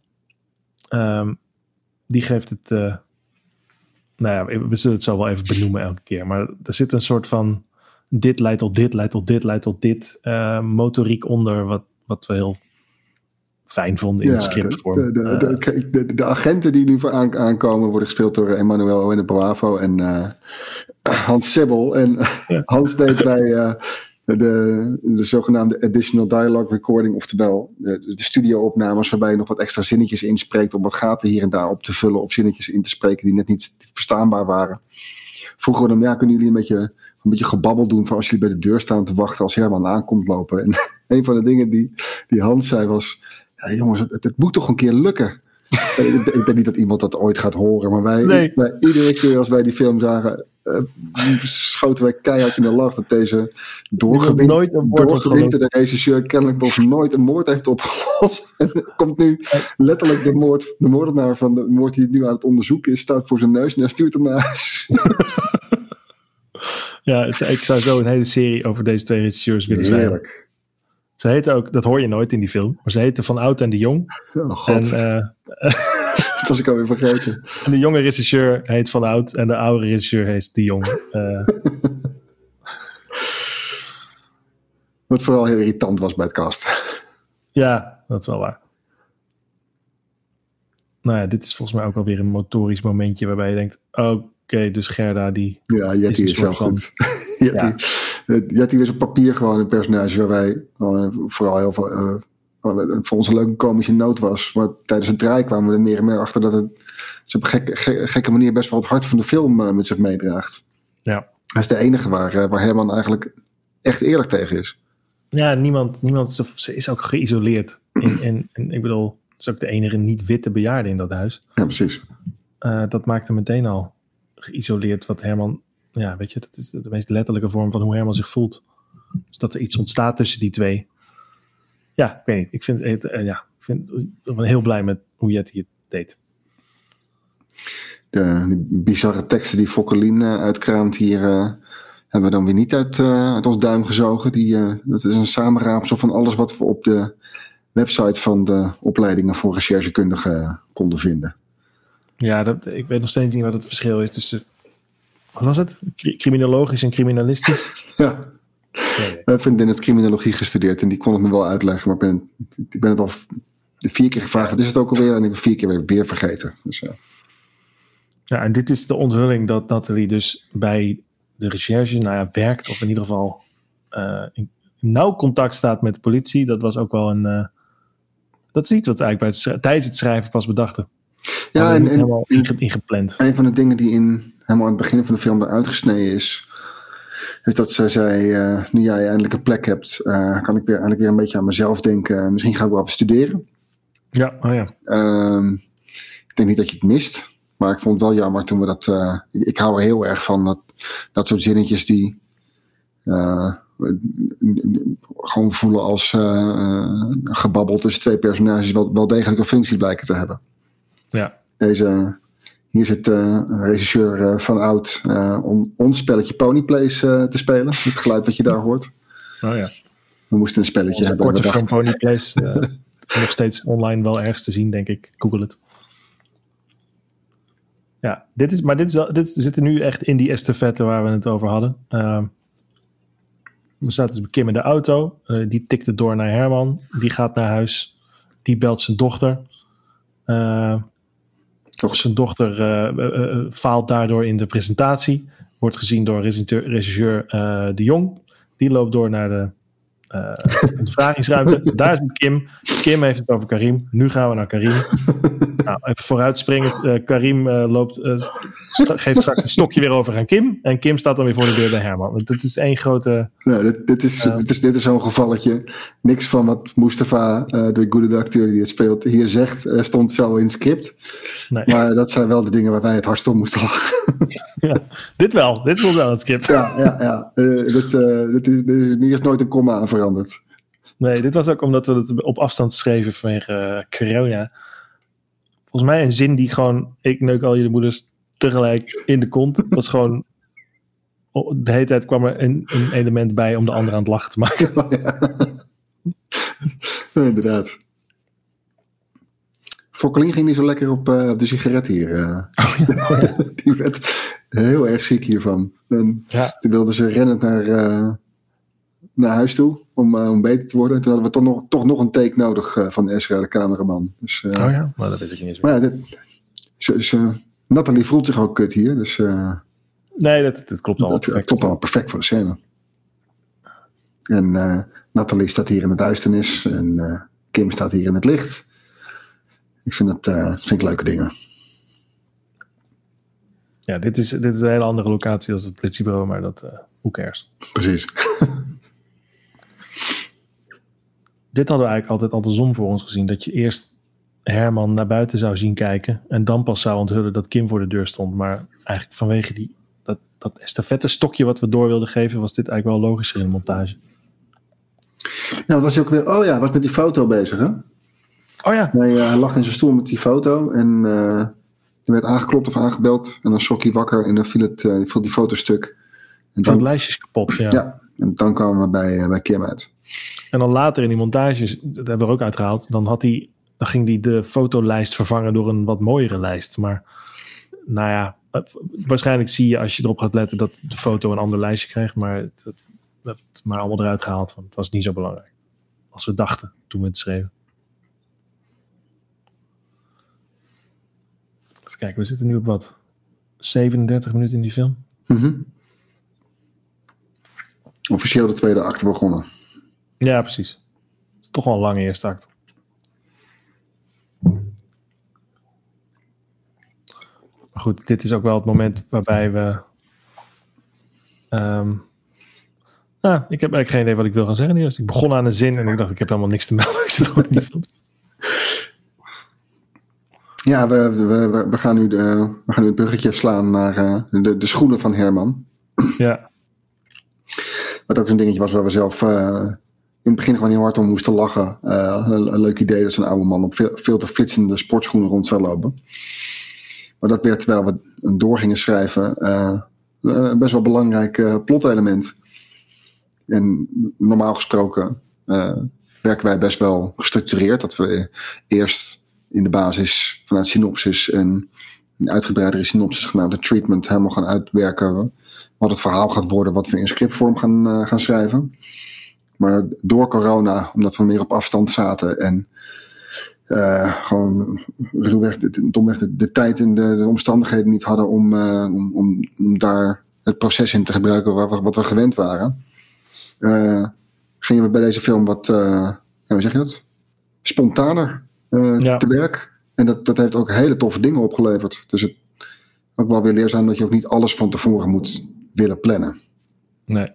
Ehm, die geeft het. eh, nou ja, we- zullen het zo wel even benoemen elke keer. Maar er zit een soort van. Dit leidt tot dit, leidt tot dit, leidt tot dit. eh, motoriek onder, wat, wat we heel fijn vonden in de Ja, scriptvorm. de, de, de, Eh, de, de, de agenten die nu voor aan, aankomen worden gespeeld door Emmanuel Owen Bravo en eh, Hans Sibbel. En Ja. Hans deed bij de, de zogenaamde additional dialogue recording, oftewel de, de studio-opnames waarbij je nog wat extra zinnetjes inspreekt om wat gaten hier en daar op te vullen of zinnetjes in te spreken die net niet verstaanbaar waren. Vroegen we hem, ja, kunnen jullie een beetje, een beetje gebabbel doen voor als jullie bij de deur staan te wachten als Herman aankomt lopen? En een van de dingen die, die Hans zei was, ja, jongens, het, het moet toch een keer lukken. ik, denk niet dat iemand dat ooit gaat horen, maar wij, Nee. wij iedere keer als wij die film zagen, schoten wij keihard in de lach dat deze doorgewinterde, regisseur kennelijk nog nooit een moord heeft opgelost. En komt nu letterlijk de, moord, de moordenaar van de moord die het nu aan het onderzoeken is, staat voor zijn neus en hij stuurt hem naar huis. ja, het ik zou zo een hele serie over deze twee regisseurs willen zijn. Heerlijk. Ze heten ook, dat hoor je nooit in die film, maar ze heten Van Oud en de Jong. Oh god, En, eh, dat was ik alweer vergeten. En de jonge regisseur heet Van Oud en de oude regisseur heet De Jong. Eh, Wat vooral heel irritant was bij het cast. ja, dat is wel waar. Nou ja, dit is volgens mij ook alweer een motorisch momentje waarbij je denkt, oké, dus Gerda die... Ja, Jetty is, wel goed. Jetty, eh, Jetty was op papier gewoon een personage waar wij eh, vooral heel veel... eh, voor ons een leuke komische noot was. Maar tijdens het draai kwamen we er meer en meer achter dat het ze op een gekke, ge- gekke manier best wel het hart van de film eh, met zich meedraagt. Ja, Hij is de enige waar, eh, waar Herman eigenlijk echt eerlijk tegen is. ja niemand, niemand ze- is ook geïsoleerd. En, en, en ik bedoel, ze is ook de enige niet-witte bejaarde in dat huis. Ja, precies. Eh, dat maakt hem meteen al geïsoleerd wat Herman... Ja, weet je, dat is de meest letterlijke vorm van hoe Herman zich voelt. Dus dat er iets ontstaat tussen die twee. Ja, ik weet niet. Ik, vind het, eh, ja, ik, vind, ik ben heel blij met hoe Jetty het deed. De, die bizarre teksten die Fokkelien eh, uitkraamt hier... eh, hebben we dan weer niet uit, uit ons duim gezogen. Die, dat is een samenraapsel van alles wat we op de website van de opleidingen voor recherchekundigen konden vinden. Ja, dat, ik weet nog steeds niet wat het verschil is tussen... Wat was het? Cri- Criminologisch en criminalistisch? Ja, Nee, ik heb in het criminologie gestudeerd en die kon het me wel uitleggen. Maar ik ben, ik ben het al vier keer gevraagd, wat is het ook alweer? En ik heb vier keer weer, weer vergeten. Dus, ja. Ja, en dit is de onthulling dat Nathalie dus bij de recherche nou ja, werkt, of in ieder geval uh, in nauw contact staat met de politie. Dat was ook wel een. Uh, dat is iets wat eigenlijk bij het, tijdens het schrijven pas bedachten. Ja, en, en helemaal ingepland. Een van de dingen die in, helemaal aan het begin van de film eruit gesneden is. Is dat zij zei: uh, Nu jij eindelijk een plek hebt, kan ik weer, eindelijk weer een beetje aan mezelf denken. Misschien ga ik wel op studeren. Ja, oh ja. Ehm, ik denk niet dat je het mist. Maar ik vond het wel jammer toen we dat. Uh, ik hou er heel erg van dat, dat soort zinnetjes die. Gewoon voelen als gebabbel tussen twee personages. Wel, wel degelijk een functie blijken te hebben. Ja. Deze. Hier zit regisseur van Oud om ons spelletje Ponyplace te spelen. Het geluid wat je daar hoort. Oh ja. We moesten een spelletje hebben. Korte film Ponyplace. nog steeds online wel ergens te zien, denk ik. Google het. Ja, dit is, maar dit, is wel, dit zit er nu echt in die estafette waar we het over hadden. Uh, we zaten dus Kim in de auto. Uh, die tikte door naar Herman. Die gaat naar huis. Die belt zijn dochter. Uh, zijn dochter uh, faalt daardoor in de presentatie. Wordt gezien door regisseur De Jong. Die loopt door naar de uh, ondervragingsruimte. Daar zit Kim. Kim heeft het over Karim. Nu gaan we naar Karim. nou, even vooruitspringend. Uh, Karim uh, loopt, geeft straks het stokje weer over aan Kim. En Kim staat dan weer voor de deur bij Herman. Dit is één grote... Nou, dit, dit, is, dit is, dit is zo'n gevalletje. Niks van wat Mustafa, de goede acteur die het speelt, hier zegt, stond zo in het script. Nee. Maar dat zijn wel de dingen waar wij het hardst om moesten lachen. ja, dit wel. Dit was wel het script. Ja, ja, ja. dit, dit, is, dit is, hier is nooit een komma aan veranderd. Nee, dit was ook omdat we het op afstand schreven vanwege uh, corona. Volgens mij een zin die gewoon, ik neuk al jullie moeders tegelijk in de kont. was gewoon, de hele tijd kwam er een, een element bij om de ander aan het lachen te maken. ja. inderdaad. Fokkelien ging niet zo lekker op, uh, op de sigaret hier. Uh. Oh, ja. die werd heel erg ziek hiervan. En ja. toen wilde ze rennend naar, naar huis toe om, uh, om beter te worden. Toen hadden we toch nog, toch nog een take nodig uh, van Ezra, de cameraman. Dus, uh, oh ja, maar dat weet ik niet eens Maar ja, dit, dus, Nathalie voelt zich ook kut hier. Dus, nee, dat, dat klopt al. Dat, dat klopt al perfect voor de scène. En Nathalie staat hier in de duisternis en Kim staat hier in het licht. Ik vind het vind ik leuke dingen. Ja, dit is, dit is een hele andere locatie als het politiebureau, maar dat, uh, who cares? Precies. dit hadden we eigenlijk altijd andersom voor ons gezien. Dat je eerst Herman naar buiten zou zien kijken. En dan pas zou onthullen dat Kim voor de deur stond. Maar eigenlijk vanwege die, dat, dat estafette stokje wat we door wilden geven, was dit eigenlijk wel logischer in de montage. Nou, was je ook weer. Oh ja, was met die foto bezig, hè? Oh ja. Uh, hij lag in zijn stoel met die foto. En uh, er werd aangeklopt of aangebeld. En dan schrok hij wakker en dan viel, het, uh, viel die fotostuk. En dan, het lijstje is kapot, ja. Ja, en dan kwamen we bij, bij Kim uit. En dan later in die montages, dat hebben we ook uitgehaald, dan, had hij, dan ging hij de fotolijst vervangen door een wat mooiere lijst. Maar nou ja, waarschijnlijk zie je als je erop gaat letten dat de foto een ander lijstje krijgt. Maar het, het, het maar allemaal eruit gehaald, want het was niet zo belangrijk. Als we dachten toen we het schreven. Even kijken, we zitten nu op wat? 37 minuten in die film? Mm Officieel de tweede acte begonnen. Ja, precies. Het is toch wel een lange eerste act. Maar goed, dit is ook wel het moment waarbij we. Um, nou, ik heb eigenlijk geen idee wat ik wil gaan zeggen. Dus ik begon aan een zin en ik dacht, ik heb helemaal niks te melden. Ik zit gewoon Ja, we, we, we, gaan nu de, we gaan nu het bruggetje slaan naar uh, de, de schoenen van Herman. Ja. Wat ook zo'n dingetje was waar we zelf uh, in het begin gewoon heel hard om moesten lachen. Uh, een, een, leuk idee dat zo'n oude man op veel, veel te flitsende sportschoenen rond zou lopen. Maar dat werd terwijl we door gingen schrijven uh, een best wel belangrijk plotelement. En normaal gesproken werken wij best wel gestructureerd. Dat we eerst in de basis vanuit synopsis en een uitgebreidere synopsis genaamd treatment helemaal gaan uitwerken. Wat het verhaal gaat worden wat we in scriptvorm gaan, gaan schrijven. Maar door corona, omdat we meer op afstand zaten en uh, gewoon domweg de, de tijd en de, de, omstandigheden niet hadden om, uh, om, om, om, daar het proces in te gebruiken waar we, wat we gewend waren, eh, gingen we bij deze film wat, hoe zeg je dat? Spontaner ja. te werk. En dat, dat heeft ook hele toffe dingen opgeleverd. Dus het ook wel weer leerzaam dat je ook niet alles van tevoren moet willen plannen. Nee.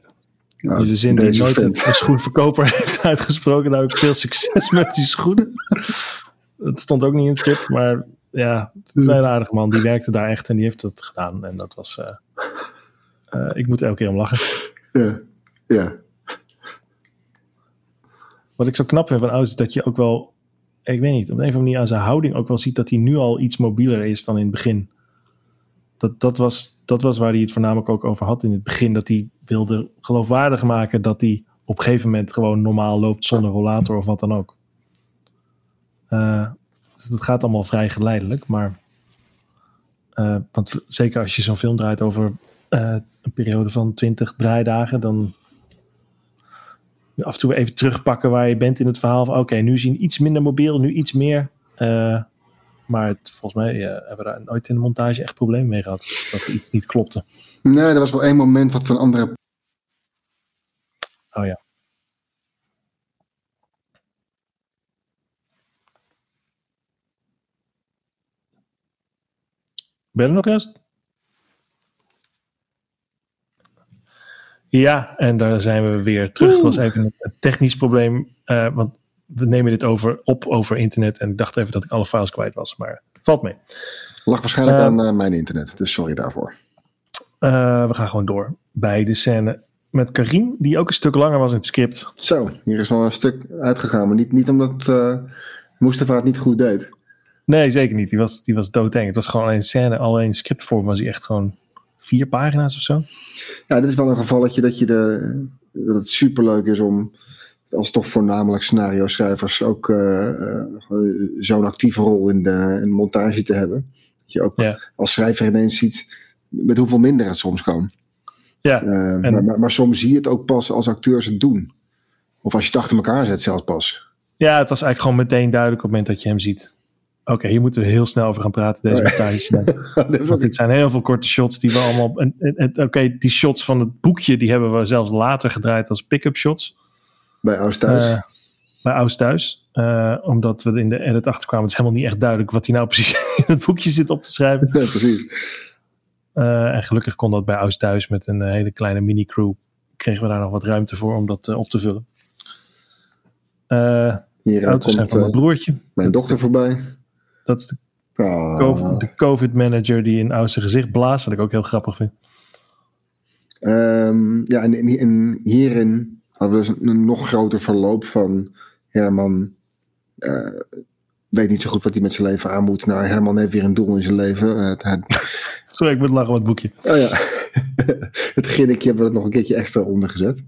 Nou, de zin die nooit een, schoenverkoper heeft uitgesproken. Nou, ik veel succes met die schoenen. Het stond ook niet in het script, maar ja, het is een aardige man. Die werkte daar echt en die heeft het gedaan. En dat was. Uh, uh, ik moet elke keer om lachen. Ja, ja. Wat ik zo knap vind van Oud is dat je ook wel. Ik weet niet, op een of andere manier aan zijn houding ook wel ziet dat hij nu al iets mobieler is dan in het begin. Dat, dat, was, dat was waar hij het voornamelijk ook over had in het begin. Dat hij wilde geloofwaardig maken dat hij op een gegeven moment gewoon normaal loopt zonder rollator of wat dan ook. Uh, dus dat gaat allemaal vrij geleidelijk. Maar uh, want zeker als je zo'n film draait over uh, een periode van 20 draaidagen, dan af en toe even terugpakken waar je bent in het verhaal. Oké, nu zien iets minder mobiel, nu iets meer. Uh, maar het, volgens mij uh, hebben we daar nooit in de montage echt problemen mee gehad. Dat er iets niet klopte. Nee, er was wel één moment wat van andere. Oh ja. Ben je er nog juist? Ja, en daar zijn we weer terug. Het was even een technisch probleem. Uh, want we nemen dit over, op over internet. En ik dacht even dat ik alle files kwijt was. Maar valt mee. Lag waarschijnlijk uh, aan uh, mijn internet. Dus sorry daarvoor. we gaan gewoon door bij de scène met Karim. Die ook een stuk langer was in het script. Zo, hier is wel een stuk uitgegaan. Maar niet, niet omdat uh, Mustafa het niet goed deed. Nee, zeker niet. Die was, die was doodeng. Het was gewoon alleen scène, alleen scriptvorm was hij echt gewoon vier pagina's of zo. Ja, dit is wel een gevalletje dat, je de, dat het superleuk is om als toch voornamelijk scenario schrijvers ook uh, uh, zo'n actieve rol in de, in montage te hebben. Dat je ook ja. als schrijver ineens ziet met hoeveel minder het soms kan. Ja, uh, en... maar, maar, maar, soms zie je het ook pas als acteurs het doen. Of als je het achter elkaar zet zelfs pas. Ja, het was eigenlijk gewoon meteen duidelijk op het moment dat je hem ziet. Oké, hier moeten we heel snel over gaan praten, deze montage. Want dit zijn heel veel korte shots die we allemaal... Oké, die shots van het boekje, die hebben we zelfs later gedraaid als pick-up shots. Bij Aus Thuis? Uh, bij Aus Thuis. Uh, omdat we in de edit achterkwamen. Het is helemaal niet echt duidelijk wat hij nou precies in het boekje zit op te schrijven. Ja, precies. Uh, en gelukkig kon dat bij Aus Thuis met een hele kleine mini-crew. Kregen we daar nog wat ruimte voor om dat op te vullen. Hier auto's komt van mijn broertje. Mijn dochter de, voorbij. Dat is de, oh. COVID, de COVID-manager die in Aus gezicht blaast. Wat ik ook heel grappig vind. Um, ja, en hierin hadden we dus een nog groter verloop van Herman uh, weet niet zo goed wat hij met zijn leven aan moet. Nou, Herman heeft weer een doel in zijn leven. Uh, het, Sorry, ik moet lachen met het boekje. Oh ja, het ginnetje hebben we er nog een keertje extra onder gezet.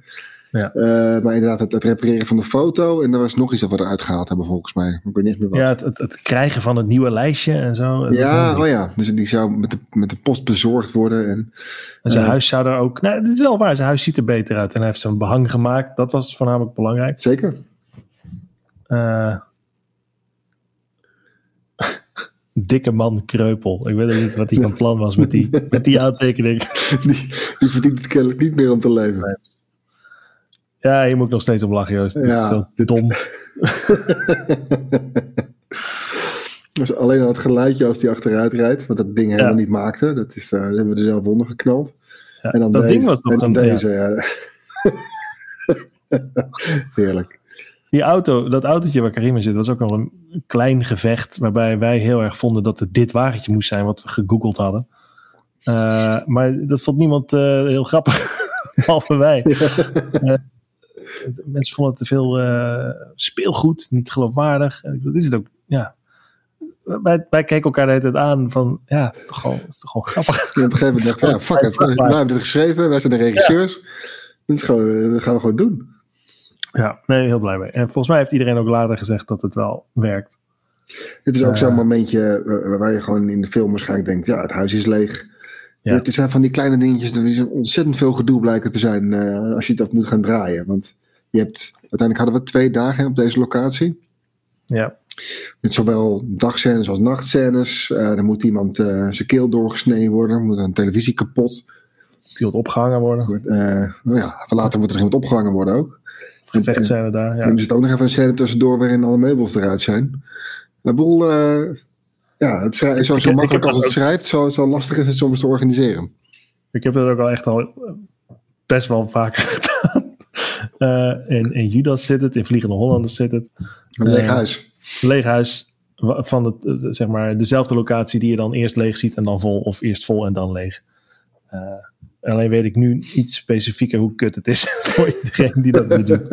Ja. Uh, maar inderdaad, het, het, repareren van de foto. En er was nog iets dat we eruit gehaald hebben, volgens mij. Ik weet niet meer wat. Ja, het, het, het, krijgen van het nieuwe lijstje en zo. Ja, oh ja. Dus die zou met de, met de post bezorgd worden. En, en zijn uh, huis zou er ook... Nou, het is wel waar. Zijn huis ziet er beter uit. En hij heeft zo'n behang gemaakt. Dat was voornamelijk belangrijk. Zeker. Uh, dikke man kreupel. Ik weet niet wat hij van plan was met die, met die aantekening. Die, die verdient het kennelijk niet meer om te leven. Ja, je moet ik nog steeds op lachen, Joost. Dit ja, is zo dom. dus alleen al het geluidje als die achteruit rijdt, wat dat ding helemaal ja. niet maakte. Dat, is, uh, dat hebben we er zelf onder geknald. Ja, en dan dat deze, ding was nog en dan een, deze, ja. Heerlijk. Die auto, dat autootje waar Karim in zit, was ook nog een klein gevecht. Waarbij wij heel erg vonden dat het dit wagentje moest zijn wat we gegoogeld hadden. Uh, maar dat vond niemand uh, heel grappig. Behalve wij. Uh, mensen vonden het te veel uh, speelgoed, niet geloofwaardig. Dit is het ook, ja. Wij, wij keken elkaar de hele tijd aan van, ja, het is toch gewoon, het is toch gewoon grappig. Ja, op een gegeven moment dacht ja, fuck it, wij, wij hebben dit geschreven, wij zijn de regisseurs. Ja. Dit is gewoon, dat gaan we gewoon doen. Ja, nee, heel blij mee. En volgens mij heeft iedereen ook later gezegd dat het wel werkt. Dit is ook uh, zo'n momentje waar je gewoon in de film waarschijnlijk denkt, ja, het huis is leeg. Ja. Het zijn van die kleine dingetjes, er is ontzettend veel gedoe blijken te zijn uh, als je dat moet gaan draaien. Want je hebt, uiteindelijk hadden we twee dagen op deze locatie. Ja. Met zowel dagscènes als nachtscènes. Uh, er moet iemand uh, zijn keel doorgesneden worden. Er moet een televisie kapot. Die moet opgehangen worden. Nou ja, later moet er iemand opgehangen worden ook. Gevecht zijn we daar. Ja. Toen zit ook nog even een scène tussendoor waarin alle meubels eruit zijn. Bedoel, uh, ja, het is zo, zo makkelijk als het ook... schrijft, zo, zo lastig is het soms te organiseren. Ik heb dat ook al echt al best wel vaker gedaan. Uh, in, in Judas zit het, in Vliegende Hollanders zit het. Een leeg huis. Leeg huis van het, zeg maar, dezelfde locatie die je dan eerst leeg ziet en dan vol, of eerst vol en dan leeg. Uh, alleen weet ik nu iets specifieker hoe kut het is voor iedereen die dat doen.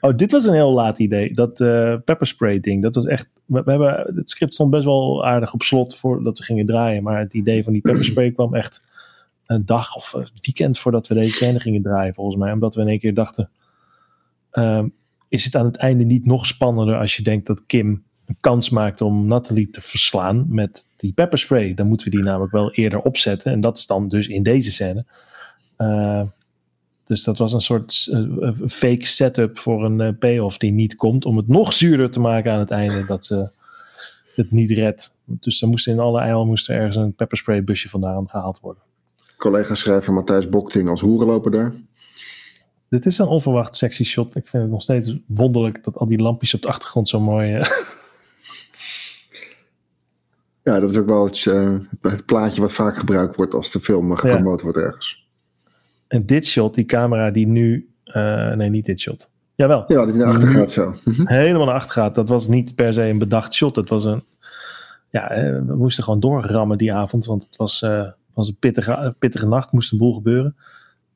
Oh, dit was een heel laat idee. Dat uh, pepperspray ding. Dat was echt. We, we, hebben, het script stond best wel aardig op slot voordat we gingen draaien. Maar het idee van die pepperspray kwam echt een dag of een weekend voordat we deze scène gingen draaien, volgens mij. Omdat we in één keer dachten. Uh, is het aan het einde niet nog spannender als je denkt dat Kim een kans maakt om Natalie te verslaan met die pepperspray. Dan moeten we die namelijk wel eerder opzetten. En dat is dan dus in deze scène. Uh, dus dat was een soort uh, fake setup voor een uh, payoff die niet komt. Om het nog zuurder te maken aan het einde dat ze het niet redt. Dus er moest in alle eil moest er ergens een pepperspray busje vandaan gehaald worden. Collega-schrijver Matthijs Bokting als hoerenloper daar. Dit is een onverwacht sexy shot. Ik vind het nog steeds wonderlijk dat al die lampjes op de achtergrond zo mooi Ja, dat is ook wel het, uh, het, plaatje wat vaak gebruikt wordt als de film gepromoot ja. wordt ergens. En dit shot, die camera die nu... Uh, nee, niet dit shot. Jawel. Ja, die naar achter gaat zo. Mhm. Helemaal naar achter gaat. Dat was niet per se een bedacht shot. Het was een... Ja, eh, we moesten gewoon doorrammen die avond. Want het was, uh, was een pittige, pittige nacht. Moest een boel gebeuren.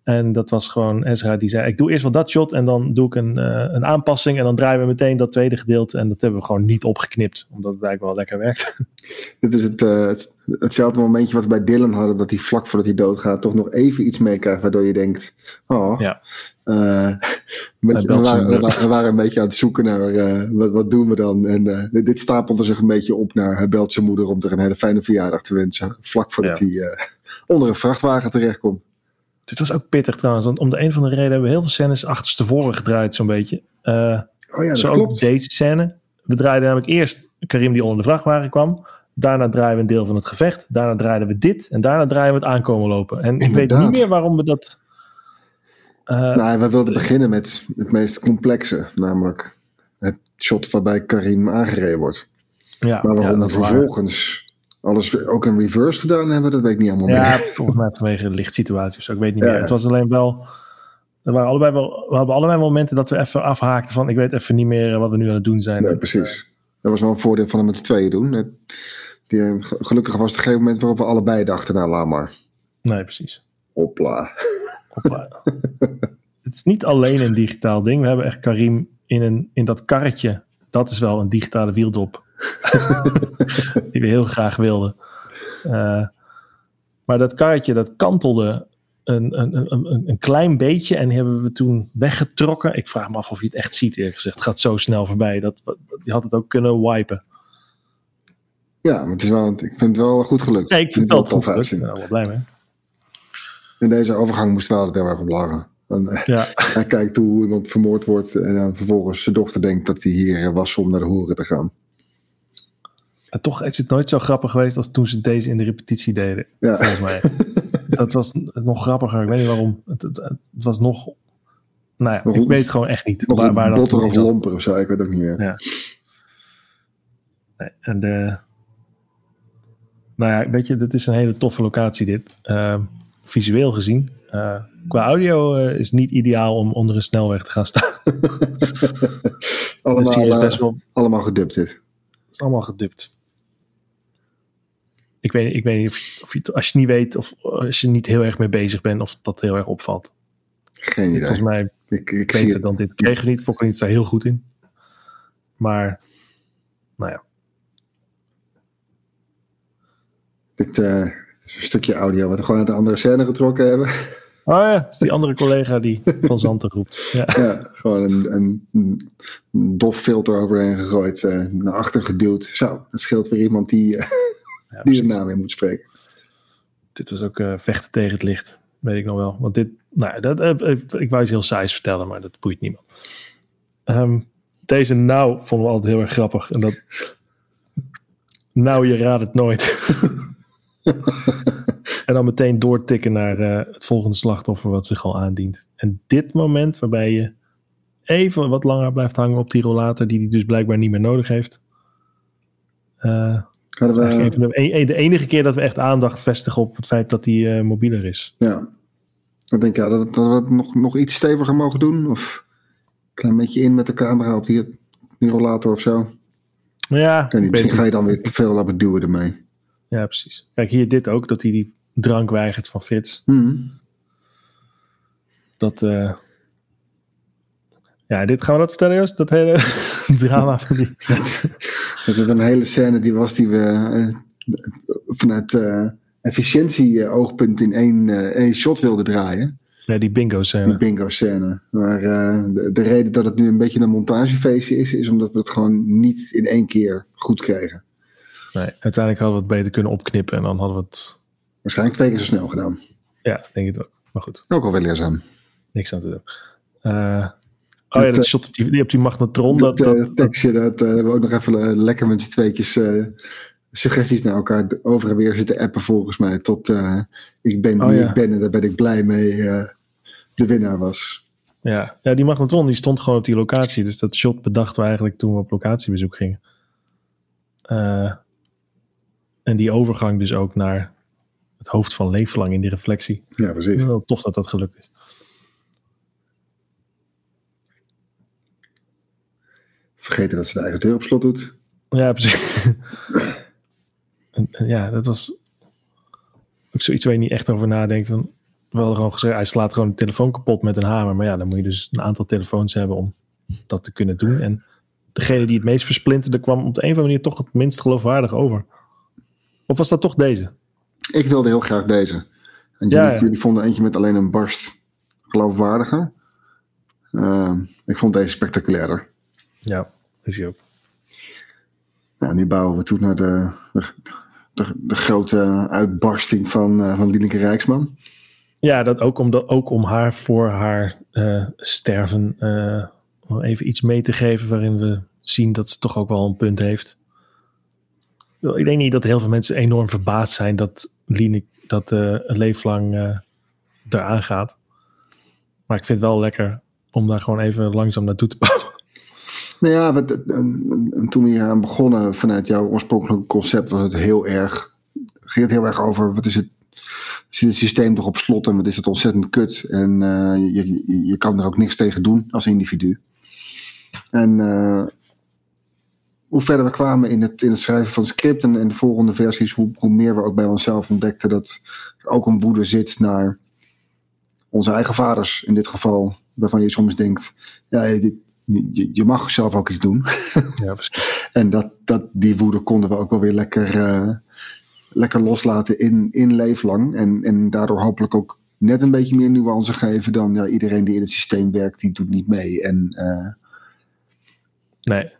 En dat was gewoon Ezra die zei: Ik doe eerst wel dat shot en dan doe ik een, uh, een aanpassing. En dan draaien we meteen dat tweede gedeelte. En dat hebben we gewoon niet opgeknipt, omdat het eigenlijk wel lekker werkt. Dit is het, uh, het, hetzelfde momentje wat we bij Dylan hadden: dat hij vlak voordat hij doodgaat toch nog even iets meekrijgt. Waardoor je denkt: Oh, ja. Uh, beetje, we, waren, we, waren, een beetje aan het zoeken naar wat, wat, doen we dan. En dit stapelde zich een beetje op naar hij belt zijn moeder om er een hele fijne verjaardag te wensen. Vlak voordat ja. hij onder een vrachtwagen terechtkomt. Dit was ook pittig trouwens, want om de een of andere reden hebben we heel veel scènes achterstevoren gedraaid, zo'n beetje. Uh, oh ja, dat zo klopt. ook deze scène. We draaiden namelijk eerst Karim die onder de vrachtwagen kwam. Daarna draaien we een deel van het gevecht. Daarna draaiden we dit. En daarna draaien we het aankomen lopen. En Inderdaad. ik weet niet meer waarom we dat... Uh, nou, we wilden beginnen met het meest complexe. Namelijk het shot waarbij Karim aangereden wordt. Ja, maar waarom ja, we vervolgens alles ook in reverse gedaan hebben, dat weet ik niet allemaal ja, meer. volgens mij vanwege de lichtsituatie of zo, ik weet niet ja, meer. Het was alleen wel, er waren allebei wel, we hadden allebei momenten dat we even afhaakten van, ik weet even niet meer wat we nu aan het doen zijn. Nee, precies. Dat was wel een voordeel van hem met de tweeën doen. Die, gelukkig was het een gegeven moment waarop we allebei dachten, nou laat maar. Nee, precies. Hopla. Hopla. het is niet alleen een digitaal ding. We hebben echt Karim in, een, in dat karretje. Dat is wel een digitale wieldop die we heel graag wilden. Uh, maar dat karretje, dat kantelde een, een, een, een klein beetje en die hebben we toen weggetrokken. Ik vraag me af of je het echt ziet, eerlijk gezegd. Het gaat zo snel voorbij. Dat, je had het ook kunnen wipen. Ja, maar het is wel, ik vind het wel goed gelukt. Ja, ik vind het wel tof uitzien. Ik ben er wel blij mee. In deze overgang moest wel altijd heel erg op lachen. Dan, ja. Hij kijkt hoe iemand vermoord wordt en dan vervolgens zijn dochter denkt dat hij hier was om naar de hoeren te gaan. En toch is het nooit zo grappig geweest als toen ze deze in de repetitie deden. Ja. Volgens mij. dat was nog grappiger. Ik weet niet waarom. Het, het, het was nog. Nou ja, nog, ik weet gewoon echt niet. Nog waar, waar botter dat of lomper of zo. Ik weet ook niet meer. Ja. Nee, en de. Nou ja, weet je, dit is een hele toffe locatie dit. Uh, visueel gezien. Uh, qua audio uh, is niet ideaal om onder een snelweg te gaan staan. allemaal, dus wel... allemaal gedubt dit. Het is allemaal gedubt ik weet, ik weet niet of je, of je, als je niet weet of als je niet heel erg mee bezig bent, of dat heel erg opvalt. Geen idee. Volgens mij ik, ik beter dan dit. Kregen we niet, Fokker niet daar heel goed in. Maar, nou ja. Dit uh, is een stukje audio wat we gewoon uit de andere scène getrokken hebben. Oh ja, dat is die andere collega die van Zanten roept. Ja, ja gewoon een, een, een, dof filter overheen gegooid, uh, naar achter geduwd. Zo, dat scheelt weer iemand die... Uh, ja, die zijn naam in moet spreken. Dit was ook uh, vechten tegen het licht, weet ik nog wel. Want dit, nou, dat, uh, ik wou iets heel saais vertellen, maar dat boeit niemand. Um, deze nou vonden we altijd heel erg grappig. En dat, nou, je raadt het nooit. En dan meteen doortikken naar eh, het volgende slachtoffer wat zich al aandient. En dit moment waarbij je even wat langer blijft hangen op die rollator die hij dus blijkbaar niet meer nodig heeft. Uh, Hadden we, even de, de, enige keer dat we echt aandacht vestigen op het feit dat hij uh, mobieler is. Ja. Ik denk ja, dat, dat we het nog, nog iets steviger mogen doen. Of een klein beetje in met de camera op die, die rollator of zo. Ja. Niet, misschien ga je dan weer te veel laten duwen ermee. Ja, precies. Kijk, hier dit ook, dat hij die drank weigert van Frits. Mm. Dat, uh, ja, dit gaan we dat vertellen, Joost? Dat hele drama van die... dat het een hele scène die was die we uh, vanuit uh, efficiëntie-oogpunt in één, één shot wilden draaien. Ja, die bingo scène. Die bingo scène. Maar de, de, reden dat het nu een beetje een montagefeestje is, is omdat we het gewoon niet in één keer goed kregen. Nee, uiteindelijk hadden we het beter kunnen opknippen en dan hadden we het... Waarschijnlijk twee keer zo snel gedaan. Ja, denk ik ook. Maar goed. Ook alweer leerzaam. Niks aan te doen. Oh ja, dat shot op die, op die magnetron. Dat, dat, dat, tekstje, dat uh, we ook nog even uh, lekker met z'n tweetjes suggesties naar elkaar over en weer zitten appen volgens mij. Tot ik ben wie oh, ja. ik ben en daar ben ik blij mee de winnaar was. Ja. ja, die magnetron die stond gewoon op die locatie. Dus dat shot bedachten we eigenlijk toen we op locatiebezoek gingen. Uh, en die overgang dus ook naar het hoofd van Leeflang in die reflectie. Ja, precies. Wel tof dat dat gelukt is. Vergeten dat ze de eigen deur op slot doet. Ja, precies. en, en ja, dat was ook zoiets waar je niet echt over nadenkt. Van, wel gewoon gezegd, hij slaat gewoon de telefoon kapot met een hamer. Maar ja, dan moet je dus een aantal telefoons hebben om dat te kunnen doen. En degene die het meest versplinterde kwam op de een of andere manier toch het minst geloofwaardig over. Of was dat toch deze? Ik wilde heel graag deze. En jullie, ja, ja. jullie vonden eentje met alleen een barst geloofwaardiger. Uh, ik vond deze spectaculairder. Ja, is hij ook. Nou, nu bouwen we toe naar de, de, de, de grote uitbarsting van, uh, van Lieneke Rijksman. Ja, dat ook, om, dat, ook om haar voor haar uh, sterven even iets mee te geven waarin we zien dat ze toch ook wel een punt heeft. Ik denk niet dat heel veel mensen enorm verbaasd zijn dat Linek dat uh, een leeflang uh, eraan gaat. Maar ik vind het wel lekker om daar gewoon even langzaam naartoe te bouwen. Nou ja, en, toen we hier aan begonnen vanuit jouw oorspronkelijke concept was het heel erg, ging het heel erg over wat is het, zit het systeem toch op slot en wat is het ontzettend kut. En uh, je, je kan er ook niks tegen doen als individu. En uh, hoe verder we kwamen in het, in het schrijven van het script en, de volgende versies, hoe, hoe meer we ook bij onszelf ontdekten dat er ook een woede zit naar onze eigen vaders in dit geval. Waarvan je soms denkt, ja, je, je, je mag zelf ook iets doen. Ja, en dat, dat, die woede konden we ook wel weer lekker, uh, lekker loslaten in, in leeflang. En, en daardoor hopelijk ook net een beetje meer nuance geven dan ja, iedereen die in het systeem werkt, die doet niet mee. En, uh, nee.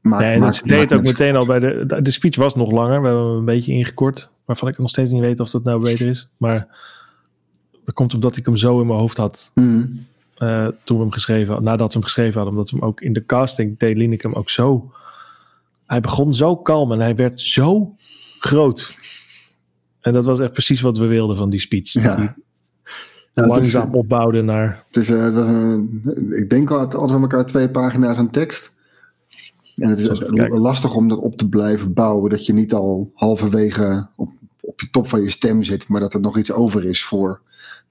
Maak, dat deed maak ook meteen al bij de. De speech was nog langer. We hebben hem een beetje ingekort. Waarvan ik nog steeds niet weet of dat nou beter is. Maar dat komt omdat ik hem zo in mijn hoofd had. Mm. Uh, toen we hem geschreven. Nadat we hem geschreven hadden. Omdat we hem ook in de casting deed hem ook zo. Hij begon zo kalm en hij werd zo groot. En dat was echt precies wat we wilden van die speech. Ja. Langzaam is, opbouwde naar. het is, uh, dat ik denk al altijd aan elkaar twee pagina's aan tekst. En het is lastig om dat op te blijven bouwen. Dat je niet al halverwege op, op je top van je stem zit. Maar dat er nog iets over is voor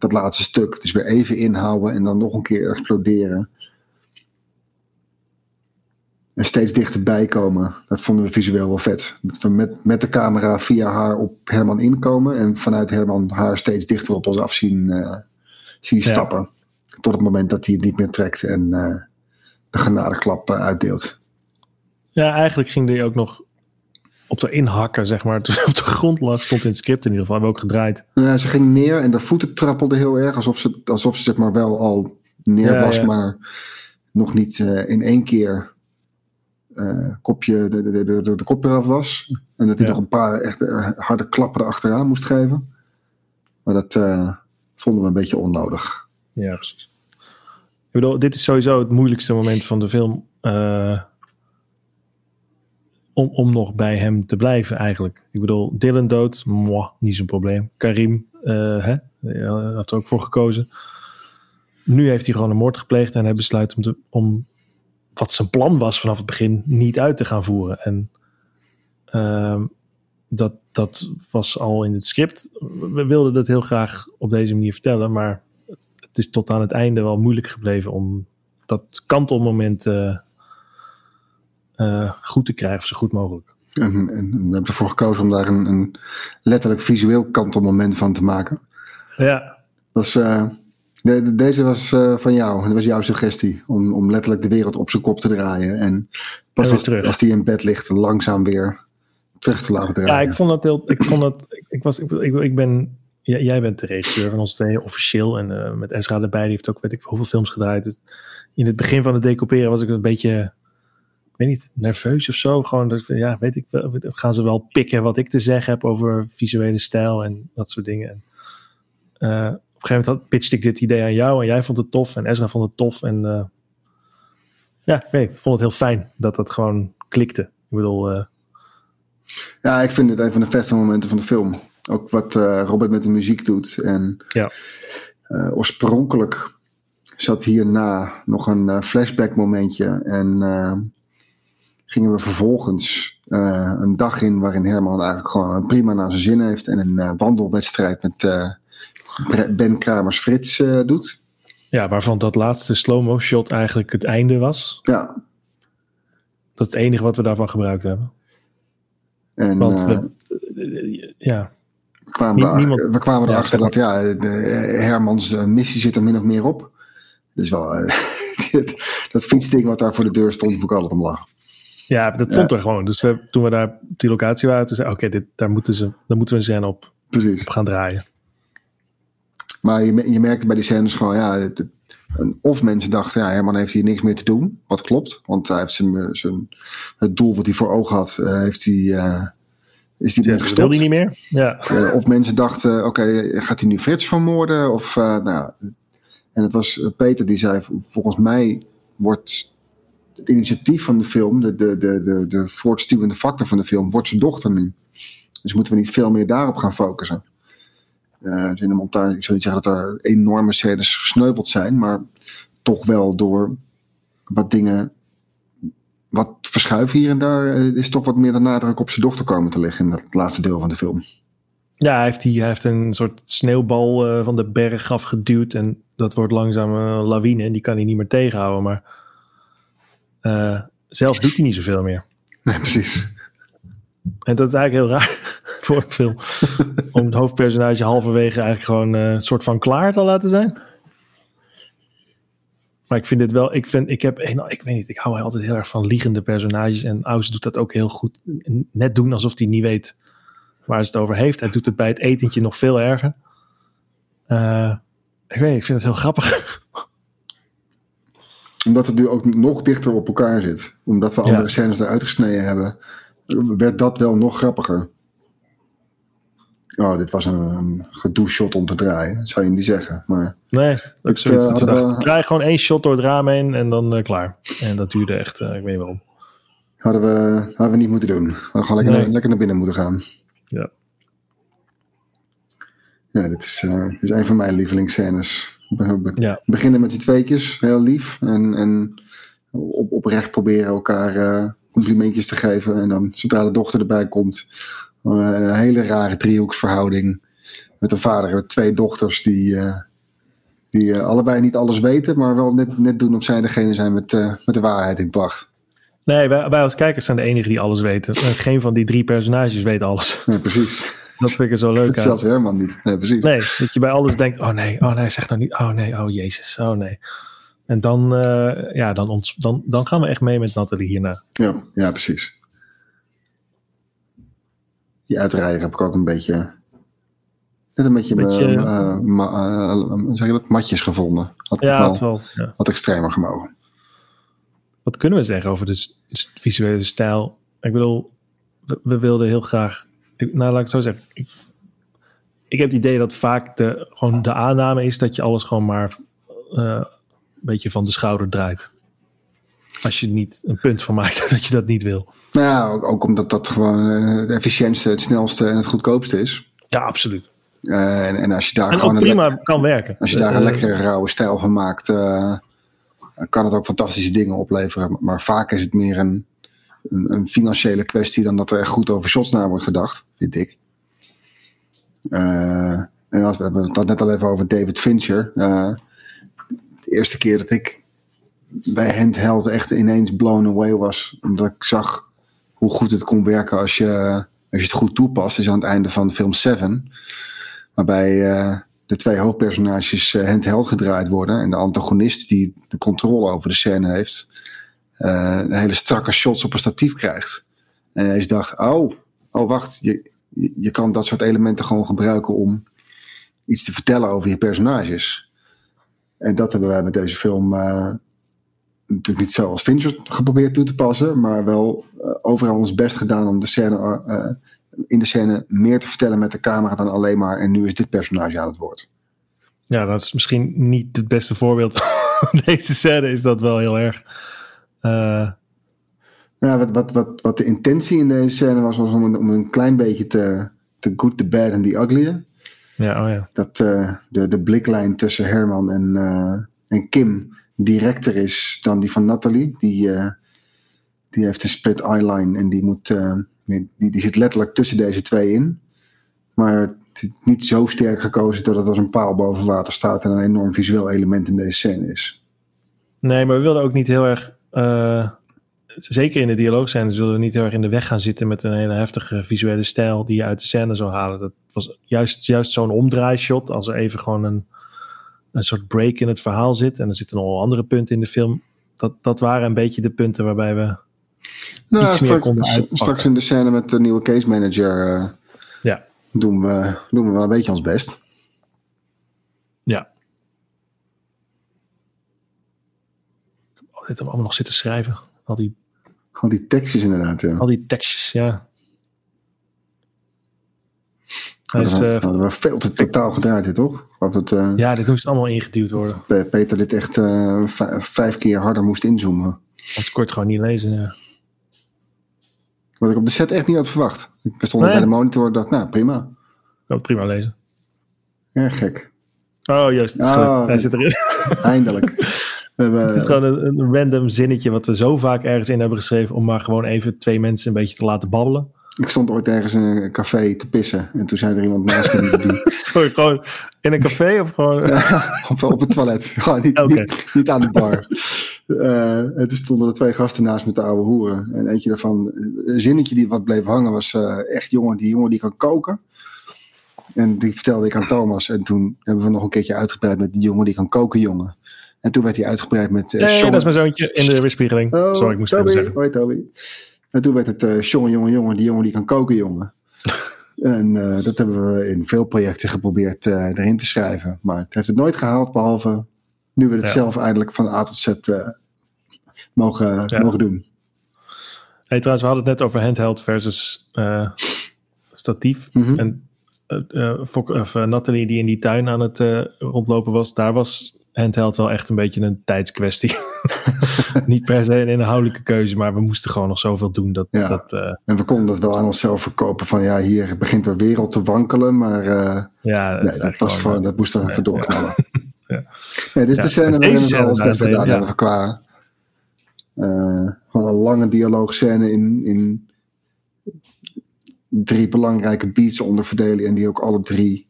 dat laatste stuk. Dus weer even inhouden en dan nog een keer exploderen. En steeds dichterbij komen. Dat vonden we visueel wel vet. Dat we met, met de camera via haar op Herman inkomen. En vanuit Herman haar steeds dichter op ons af zien, eh, zien Ja. stappen. Tot het moment dat hij het niet meer trekt en eh, de genadeklap eh, uitdeelt. Ja, eigenlijk ging hij ook nog op de inhakken, zeg maar. Toen op de grond lag, stond in het script in ieder geval. Hebben we ook gedraaid. Ja, ze ging neer en haar voeten trappelden heel erg. Alsof ze, alsof ze zeg maar wel al neer was, ja. maar nog niet eh, in één keer eh, kopje, de, de, de, de, de kop eraf was. En dat hij nog een paar echt eh, harde klappen erachteraan moest geven. Maar dat vonden we een beetje onnodig. Ja, precies. Ik bedoel, dit is sowieso het moeilijkste moment van de film. Eh, om, om nog bij hem te blijven eigenlijk. Ik bedoel, Dylan dood, niet zo'n probleem. Karim uh, hè, heeft er ook voor gekozen. Nu heeft hij gewoon een moord gepleegd en hij besluit om, te, om wat zijn plan was vanaf het begin niet uit te gaan voeren. En uh, dat, dat was al in het script. We wilden dat heel graag op deze manier vertellen, maar het is tot aan het einde wel moeilijk gebleven om dat kantelmoment uh, goed te krijgen, zo goed mogelijk. En, en, we hebben ervoor gekozen om daar een, een letterlijk visueel kantelmoment van te maken. Ja. Dat is, de, deze was van jou, dat was jouw suggestie, om, om letterlijk de wereld op zijn kop te draaien. En pas als, als die in bed ligt, langzaam weer terug te laten draaien. Ja, ik vond dat heel. Ik vond dat. Ik, ik was. Ik, ik, ik ben. Ja, jij bent de regisseur van ons twee, officieel. En uh, met Ezra erbij, die heeft ook weet ik hoeveel films gedraaid. Dus in het begin van het decoperen was ik een beetje. Ik weet niet, nerveus of zo. Gewoon, dat, ja, weet ik Gaan ze wel pikken wat ik te zeggen heb over visuele stijl en dat soort dingen. En, uh, op een gegeven moment pitchte ik dit idee aan jou en jij vond het tof en Ezra vond het tof. En uh, ja, ik, weet, ik vond het heel fijn dat dat gewoon klikte. Ik bedoel, ja, ik vind het een van de vetste momenten van de film. Ook wat Robert met de muziek doet. En ja. oorspronkelijk zat hierna nog een flashback momentje. En gingen we vervolgens een dag in waarin Herman eigenlijk gewoon prima naar zijn zin heeft. En een wandelwedstrijd met Ben Kramers Frits doet. Ja, waarvan dat laatste slow-mo shot eigenlijk het einde was. Ja. Dat is het enige wat we daarvan gebruikt hebben. En, Want we, ja. we kwamen, Niet- niemand- we kwamen Ja, erachter dat ja, de, Hermans eh, missie zit er min of meer op. Dus wel, eh, dat fietsding wat daar voor de deur stond, moet ik altijd om lachen. Ja, dat stond er gewoon. Dus we, toen we daar op die locatie waren, toen zei oké, dit daar moeten ze, daar moeten we een scène op, Precies. op gaan draaien. Maar je, je merkte bij die scènes gewoon, ja, het, of mensen dachten, ja, Herman heeft hier niks meer te doen. Wat klopt, want hij heeft zijn, zijn, het doel wat hij voor ogen had, eh, heeft hij, eh, is hij Dat wil gestopt. die niet meer? Ja. Eh, of mensen dachten, oké, gaat hij nu Frits vermoorden? Of, nou, ja. en het was Peter die zei, volgens mij wordt het initiatief van de film, de, de, de, de, de voortstuwende factor van de film, wordt zijn dochter nu. Dus moeten we niet veel meer daarop gaan focussen. Dus in de montage, ik zou niet zeggen dat er enorme scènes gesneuveld zijn, maar toch wel door wat dingen, wat verschuiven hier en daar, eh, is toch wat meer de nadruk op zijn dochter komen te liggen in dat laatste deel van de film. Ja, hij heeft, hij heeft een soort sneeuwbal eh, van de berg afgeduwd. En dat wordt langzaam een lawine. En die kan hij niet meer tegenhouden. Maar eh, zelf doet hij niet zoveel meer. Nee, precies. En dat is eigenlijk heel raar voor een film. om het hoofdpersonage halverwege eigenlijk gewoon eh, een soort van klaar te laten zijn. Maar ik vind dit wel, ik vind, ik heb, ik weet niet, ik hou altijd heel erg van liegende personages. En Aus doet dat ook heel goed. Net doen alsof hij niet weet waar ze het over heeft. Hij doet het bij het etentje nog veel erger. Eh, ik weet niet, ik vind het heel grappig. Omdat het nu ook nog dichter op elkaar zit. Omdat we Ja. andere scènes eruit gesneden hebben, werd dat wel nog grappiger. Oh, dit was een, een gedoe-shot om te draaien, zou je niet zeggen. Maar Nee, ook zoiets. dachten, draai gewoon één shot door het raam heen en dan eh, klaar. En dat duurde echt, eh, ik weet niet waarom. hadden we, hadden we niet moeten doen. We hadden gewoon lekker, Nee. lekker naar binnen moeten gaan. Ja. Ja, dit is, is een van mijn lievelingsscènes. We be- Ja. beginnen met die tweetjes, heel lief. En, en op, oprecht proberen elkaar eh, complimentjes te geven. En dan, zodra de dochter erbij komt, eh, een hele rare driehoeksverhouding. Met een vader en twee dochters die, eh, die allebei niet alles weten, maar wel net, net doen of zij degene zijn met, met de waarheid in pacht. Nee, wij, wij als kijkers zijn de enigen die alles weten. Geen van die drie personages weet alles. Ja, precies. Dat vind ik er zo leuk aan. Zelfs Herman niet. Nee, precies. Nee, dat je bij alles denkt, oh nee, oh nee, zeg nou niet, oh nee, oh jezus, oh nee. En dan, eh, ja, dan, ons, dan, dan gaan we echt mee met Nathalie hierna. Ja, ja, precies. Die uitrijder heb ik altijd een beetje. Net een beetje, Beetje- eh, eh, ma- zeg je dat? matjes gevonden. Had Ja, wel wel, ja. wat extremer gemogen. Wat kunnen we zeggen over de visuele stijl? Ik bedoel, we, we wilden heel graag. Ik, nou, laat ik het zo zeggen. Ik, ik heb het idee dat vaak de, gewoon de aanname is dat je alles gewoon maar eh, een beetje van de schouder draait. als je niet een punt van maakt dat je dat niet wil. Nou ja, ook, ook omdat dat gewoon uh, de efficiëntste, het snelste en het goedkoopste is. Ja, absoluut. Uh, en, en, als je daar en gewoon prima kan werken. Als je daar een lekkere rauwe stijl van maakt, kan het ook fantastische dingen opleveren. Maar vaak is het meer een, een, een, financiële kwestie dan dat er echt goed over shots na wordt gedacht, vind ik. en als, we hebben het net al even over David Fincher. de eerste keer dat ik bij Handheld echt ineens blown away was. Omdat ik zag hoe goed het kon werken als je, als je het goed toepast. Dus aan het einde van film 7. Waarbij uh, de twee hoofdpersonages handheld gedraaid worden. En de antagonist die de controle over de scène heeft. Uh, een hele strakke shots op een statief krijgt. En hij dacht, oh, oh wacht. Je, je kan dat soort elementen gewoon gebruiken om iets te vertellen over je personages. En dat hebben wij met deze film natuurlijk niet zo als Fincher geprobeerd toe te passen, maar wel uh, overal ons best gedaan om de scène, in de scène meer te vertellen met de camera dan alleen maar en nu is dit personage aan het woord. Ja, dat is misschien niet het beste voorbeeld. Deze scène is dat wel heel erg. Uh... Ja, wat, wat, wat, wat de intentie in deze scène was, was om een, om een klein beetje te, te good, the bad en the ugly. Ja, oh ja. Dat de, de bliklijn tussen Herman en, en Kim directer is dan die van Natalie. Die, uh, die heeft een split eyeline en die, moet, die, die zit letterlijk tussen deze twee in. Maar het is niet zo sterk gekozen dat het als een paal boven water staat en een enorm visueel element in deze scène is. Nee, maar we wilden ook niet heel erg. Uh, zeker in de dialoogscènes wilden we niet heel erg in de weg gaan zitten met een hele heftige visuele stijl die je uit de scène zou halen. Dat was juist, juist zo'n omdraaishot. Als er even gewoon een een soort break in het verhaal zit. En er zitten nog wel andere punten in de film. Dat, dat waren een beetje de punten waarbij we nou, iets meer konden uitpakken. Straks in de scène met de nieuwe case manager uh, ja. doen, we, doen we wel een beetje ons best. Ja. Altijd allemaal nog zitten schrijven. Al die, al die tekstjes inderdaad, ja. Al die tekstjes, ja. Hij is, hadden we veel te totaal gedraaid, hè, toch? Dat, uh, ja, dit moest allemaal ingeduwd worden. Peter dit echt uh, vijf keer harder moest inzoomen. Je het gewoon niet lezen, ja. Wat ik op de set echt niet had verwacht. Ik stond nee. bij de monitor en dacht, nou, prima. Ik prima lezen. Ja, gek. Oh, juist. Oh, Hij zit erin. Eindelijk. het is gewoon een, een, random zinnetje wat we zo vaak ergens in hebben geschreven om maar gewoon even twee mensen een beetje te laten babbelen. Ik stond ooit ergens in een café te pissen. En toen zei er iemand naast me die... Sorry, gewoon in een café of gewoon... op, op, het toilet. Gewoon niet, okay. niet, niet, aan de bar. uh, en toen stonden er twee gasten naast met de oude hoeren. En eentje daarvan, een zinnetje die wat bleef hangen was uh, echt jongen, die jongen die kan koken. En die vertelde ik aan Thomas. En toen hebben we nog een keertje uitgebreid met die jongen die kan koken, jongen. En toen werd hij uitgebreid met... Uh, nee, Sean... dat is mijn zoontje in de weerspiegeling. Oh, Sorry, ik moest Toby. zeggen. Hoi Toby. En toen werd het uh, jongen, jongen, jongen, die jongen die kan koken, jongen. en uh, dat hebben we in veel projecten geprobeerd uh, erin te schrijven. Maar het heeft het nooit gehaald, behalve nu we het ja. zelf eindelijk van A tot Z mogen, ja. mogen doen. Hey, trouwens, we hadden het net over handheld versus statief. Mm -hmm. En Fok, of, Nathalie die in die tuin aan het rondlopen was, daar was handheld wel echt een beetje een tijdskwestie. Niet per se een inhoudelijke keuze, maar we moesten gewoon nog zoveel doen. Dat, ja. dat, uh, en we konden dat wel aan onszelf verkopen van ja, hier begint de wereld te wankelen, maar uh, ja, dat, nee, dat was gewoon, dat moest er even doorknallen. ja. Nee, dit is de scène waarin we alles best gedaan hebben qua uh, gewoon een lange dialoogscène in, in drie belangrijke beats onderverdelen en die ook alle drie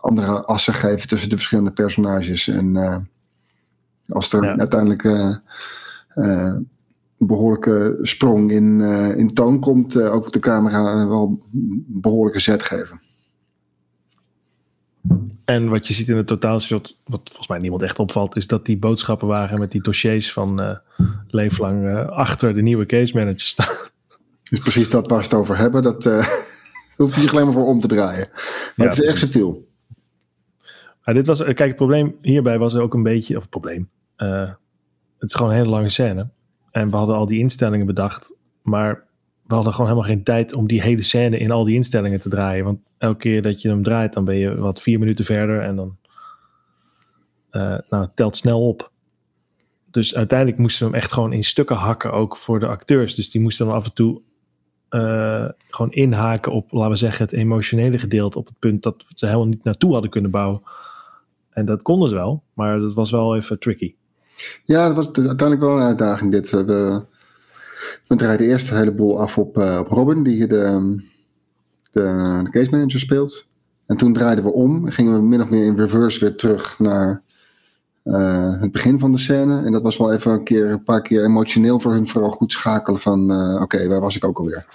andere assen geven tussen de verschillende personages. En uh, als er ja. uiteindelijk uh, uh, een behoorlijke sprong in, in toon komt, ook de camera wel een behoorlijke zet geven. En wat je ziet in het totaalshot, wat volgens mij niemand echt opvalt, is dat die boodschappenwagen met die dossiers van leeflang achter de nieuwe case manager staan. Dus precies dat waar we het over hebben, dat hoeft hij zich alleen maar voor om te draaien. Maar ja, het is echt subtiel. Dit was, kijk, het probleem hierbij was ook een beetje, of het probleem, uh, het is gewoon een hele lange scène. En we hadden al die instellingen bedacht, maar we hadden gewoon helemaal geen tijd om die hele scène in al die instellingen te draaien. Want elke keer dat je hem draait, dan ben je wat vier minuten verder en dan, uh, nou, het telt snel op. dus uiteindelijk moesten we hem echt gewoon in stukken hakken, ook voor de acteurs. Dus die moesten dan af en toe gewoon inhaken op, laten we zeggen, het emotionele gedeelte. Op het punt dat ze helemaal niet naartoe hadden kunnen bouwen. En dat konden ze wel, maar dat was wel even tricky. Ja, dat was uiteindelijk wel een uitdaging dit. We, we draaiden eerst een heleboel af op, uh, op Robin, die de, de, de case manager speelt. En toen draaiden we om en gingen we min of meer in reverse weer terug naar uh, het begin van de scène. En dat was wel even een, keer, een paar keer emotioneel voor hun vooral goed schakelen van uh, oké, okay, waar was ik ook alweer?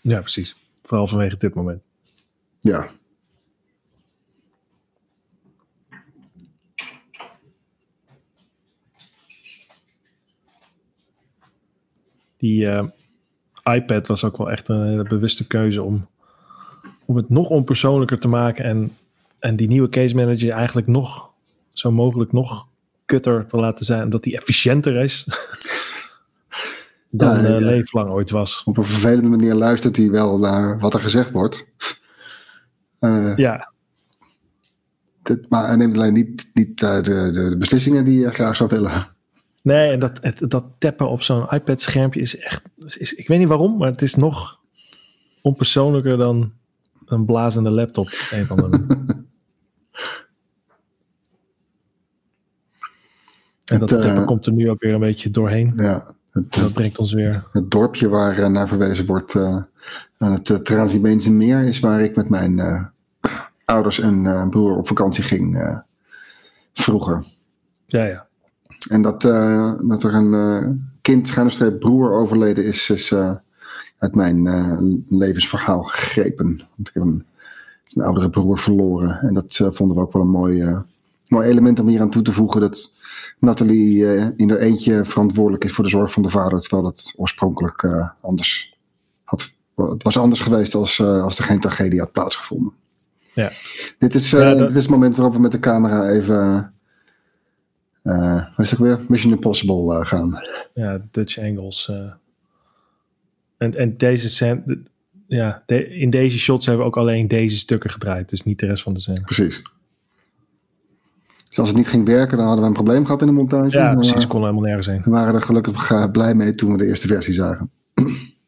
Ja, precies. Vooral vanwege dit moment. Ja. Die uh, iPad was ook wel echt een hele bewuste keuze om, om het nog onpersoonlijker te maken en, en die nieuwe case manager eigenlijk nog zo mogelijk nog kutter te laten zijn, omdat die efficiënter is dan ja, uh, leeflang ooit was. Op een vervelende manier luistert hij wel naar wat er gezegd wordt. Uh, ja. Dit, maar hij neemt alleen niet, niet uh, de, de, de, beslissingen die je graag zou willen. Nee, en dat, het, dat tappen op zo'n iPad-schermpje is echt. Is, ik weet niet waarom, maar het is nog onpersoonlijker dan een blazende laptop. Een van de En dat het, uh, komt er nu ook weer een beetje doorheen. Ja, het, dat brengt ons weer. Het dorpje waar uh, naar verwezen wordt uh, aan het uh, meer is waar ik met mijn ouders en broer op vakantie ging vroeger. Ja, ja. En dat, dat er een kind, schuine broer overleden is, is uit mijn levensverhaal gegrepen. Want ik heb een, een oudere broer verloren. En dat vonden we ook wel een mooi, mooi element om hier aan toe te voegen. Dat Nathalie in haar eentje verantwoordelijk is voor de zorg van de vader, terwijl het oorspronkelijk anders had. Het was anders geweest als, als er geen tragedie had plaatsgevonden. Ja. Dit, is, ja, dat... dit is het moment waarop we met de camera even. Uh, wat is het weer? Mission Impossible gaan. Ja, Dutch angles. en, en deze scène. Ja, de, in deze shots hebben we ook alleen deze stukken gedraaid, dus niet de rest van de scène. Precies. Dus als het niet ging werken, dan hadden we een probleem gehad in de montage. Ja, precies. kon helemaal nergens heen. We waren er gelukkig blij mee toen we de eerste versie zagen.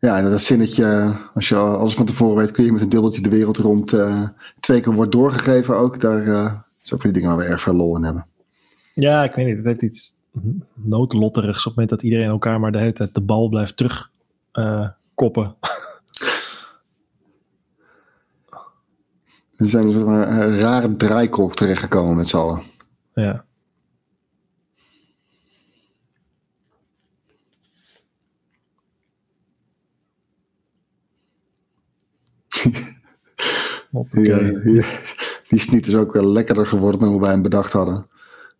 ja, dat zinnetje, als je alles van tevoren weet, kun je met een dubbeltje de wereld rond uh, twee keer wordt doorgegeven ook. Daar uh, is ook van die dingen waar we erg veel lol in hebben. Ja, ik weet niet. Het heeft iets noodlotterigs op het moment dat iedereen elkaar maar de hele tijd de bal blijft terugkoppen. We zijn een een rare draaikolk terechtgekomen met z'n allen. Ja. ja, die sniet is ook wel lekkerder geworden dan hoe wij hem bedacht hadden.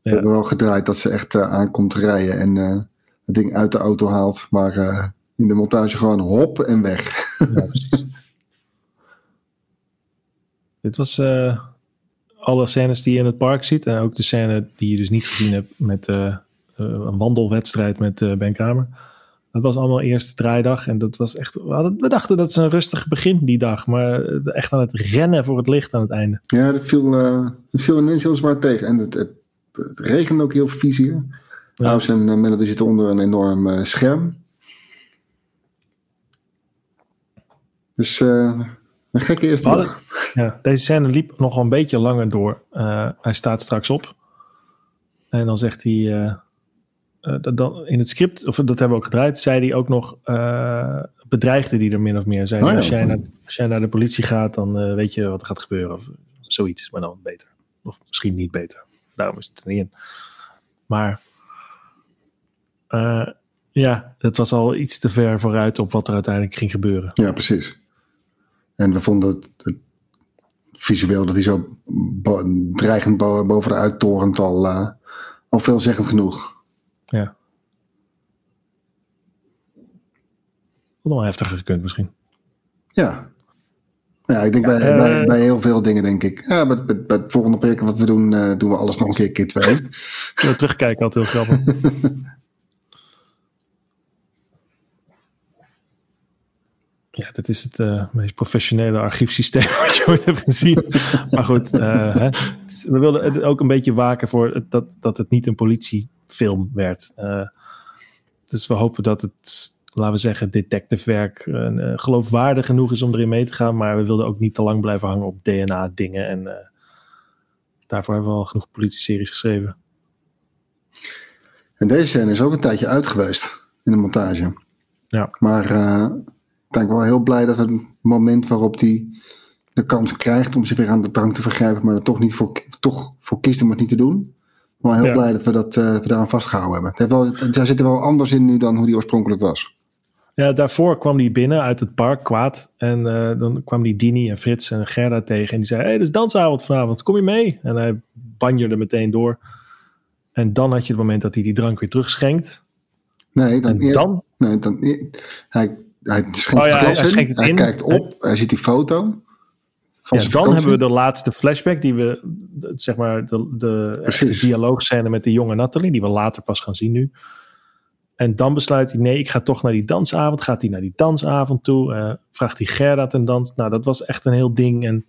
We hebben wel gedraaid dat ze echt uh, aankomt rijden en uh, het ding uit de auto haalt. Maar uh, in de montage gewoon hop en weg. Ja, precies. Dit was alle scènes die je in het park ziet. En ook de scène die je dus niet gezien hebt met een wandelwedstrijd met Ben Kramer. Dat was allemaal eerste draaidag. En dat was echt. We, hadden, we dachten dat ze een rustig begin die dag. Maar echt aan het rennen voor het licht aan het einde. Ja, dat viel, uh, dat viel ineens heel zwaar tegen. En het, het, het regende ook heel vies hier. Ja. House en uh, Melody zitten onder een enorm uh, scherm. Dus uh, een gekke eerste dag. Ja, deze scène liep nog een beetje langer door. Hij staat straks op. En dan zegt hij. Uh, uh, dan, in het script, of dat hebben we ook gedraaid, zei hij ook nog. bedreigde die er min of meer. Zei oh, ja. als, jij naar, als jij naar de politie gaat, dan weet je wat er gaat gebeuren. Of zoiets, maar dan beter. Of misschien niet beter. Daarom is het er niet in. Maar. ja, het was al iets te ver vooruit op wat er uiteindelijk ging gebeuren. Ja, precies. En we vonden het, het visueel dat hij zo dreigend boven de uittorent al, uh, al veelzeggend genoeg. Ja. Wat nog heftiger gekund misschien. Ja. Ja, ik denk ja, bij, uh, bij, bij, heel veel dingen denk ik. Ja, bij, bij, bij het volgende project wat we doen, uh, doen we alles nog een keer keer twee. ja, terugkijken altijd heel grappig. Ja, dat is het uh, meest professionele archiefsysteem wat je ooit hebt gezien. maar goed, uh, hè, is, we wilden ook een beetje waken voor dat, dat het niet een politiefilm werd. Uh, dus we hopen dat het, laten we zeggen, detectivewerk uh, geloofwaardig genoeg is om erin mee te gaan. Maar we wilden ook niet te lang blijven hangen op DNA-dingen. En daarvoor hebben we al genoeg politie-series geschreven. En deze scène is ook een tijdje uit geweest in de montage. Ja. Maar ik ben wel heel blij dat het moment waarop hij de kans krijgt om zich weer aan de drank te vergrijpen, maar er toch, niet voor, toch voor kiest om het niet te doen. Maar heel Ja. blij dat we, dat, dat we daaraan vastgehouden hebben. Het heeft wel, daar zit er wel anders in nu dan hoe die oorspronkelijk was. Ja, daarvoor kwam hij binnen uit het park, kwaad. En eh, dan kwam die Dini en Frits en Gerda tegen. En die zei, hé, hey, het is dansavond vanavond, kom je mee? En hij banjerde meteen door. En dan had je het moment dat hij die drank weer terugschenkt. Nee, dan, eer- dan, nee, dan eer- hij, hij schenkt Oh ja, het hij- glas hij in, schenkt het hij in. kijkt op, hij ziet die foto. Van ja, dan vakantie. hebben we de laatste flashback, die we, zeg maar, de, de dialoogscène met de jonge Nathalie, die we later pas gaan zien nu. En dan besluit hij, nee, ik ga toch naar die dansavond. Gaat hij naar die dansavond toe? eh, vraagt hij Gerda ten dans? Nou, dat was echt een heel ding. En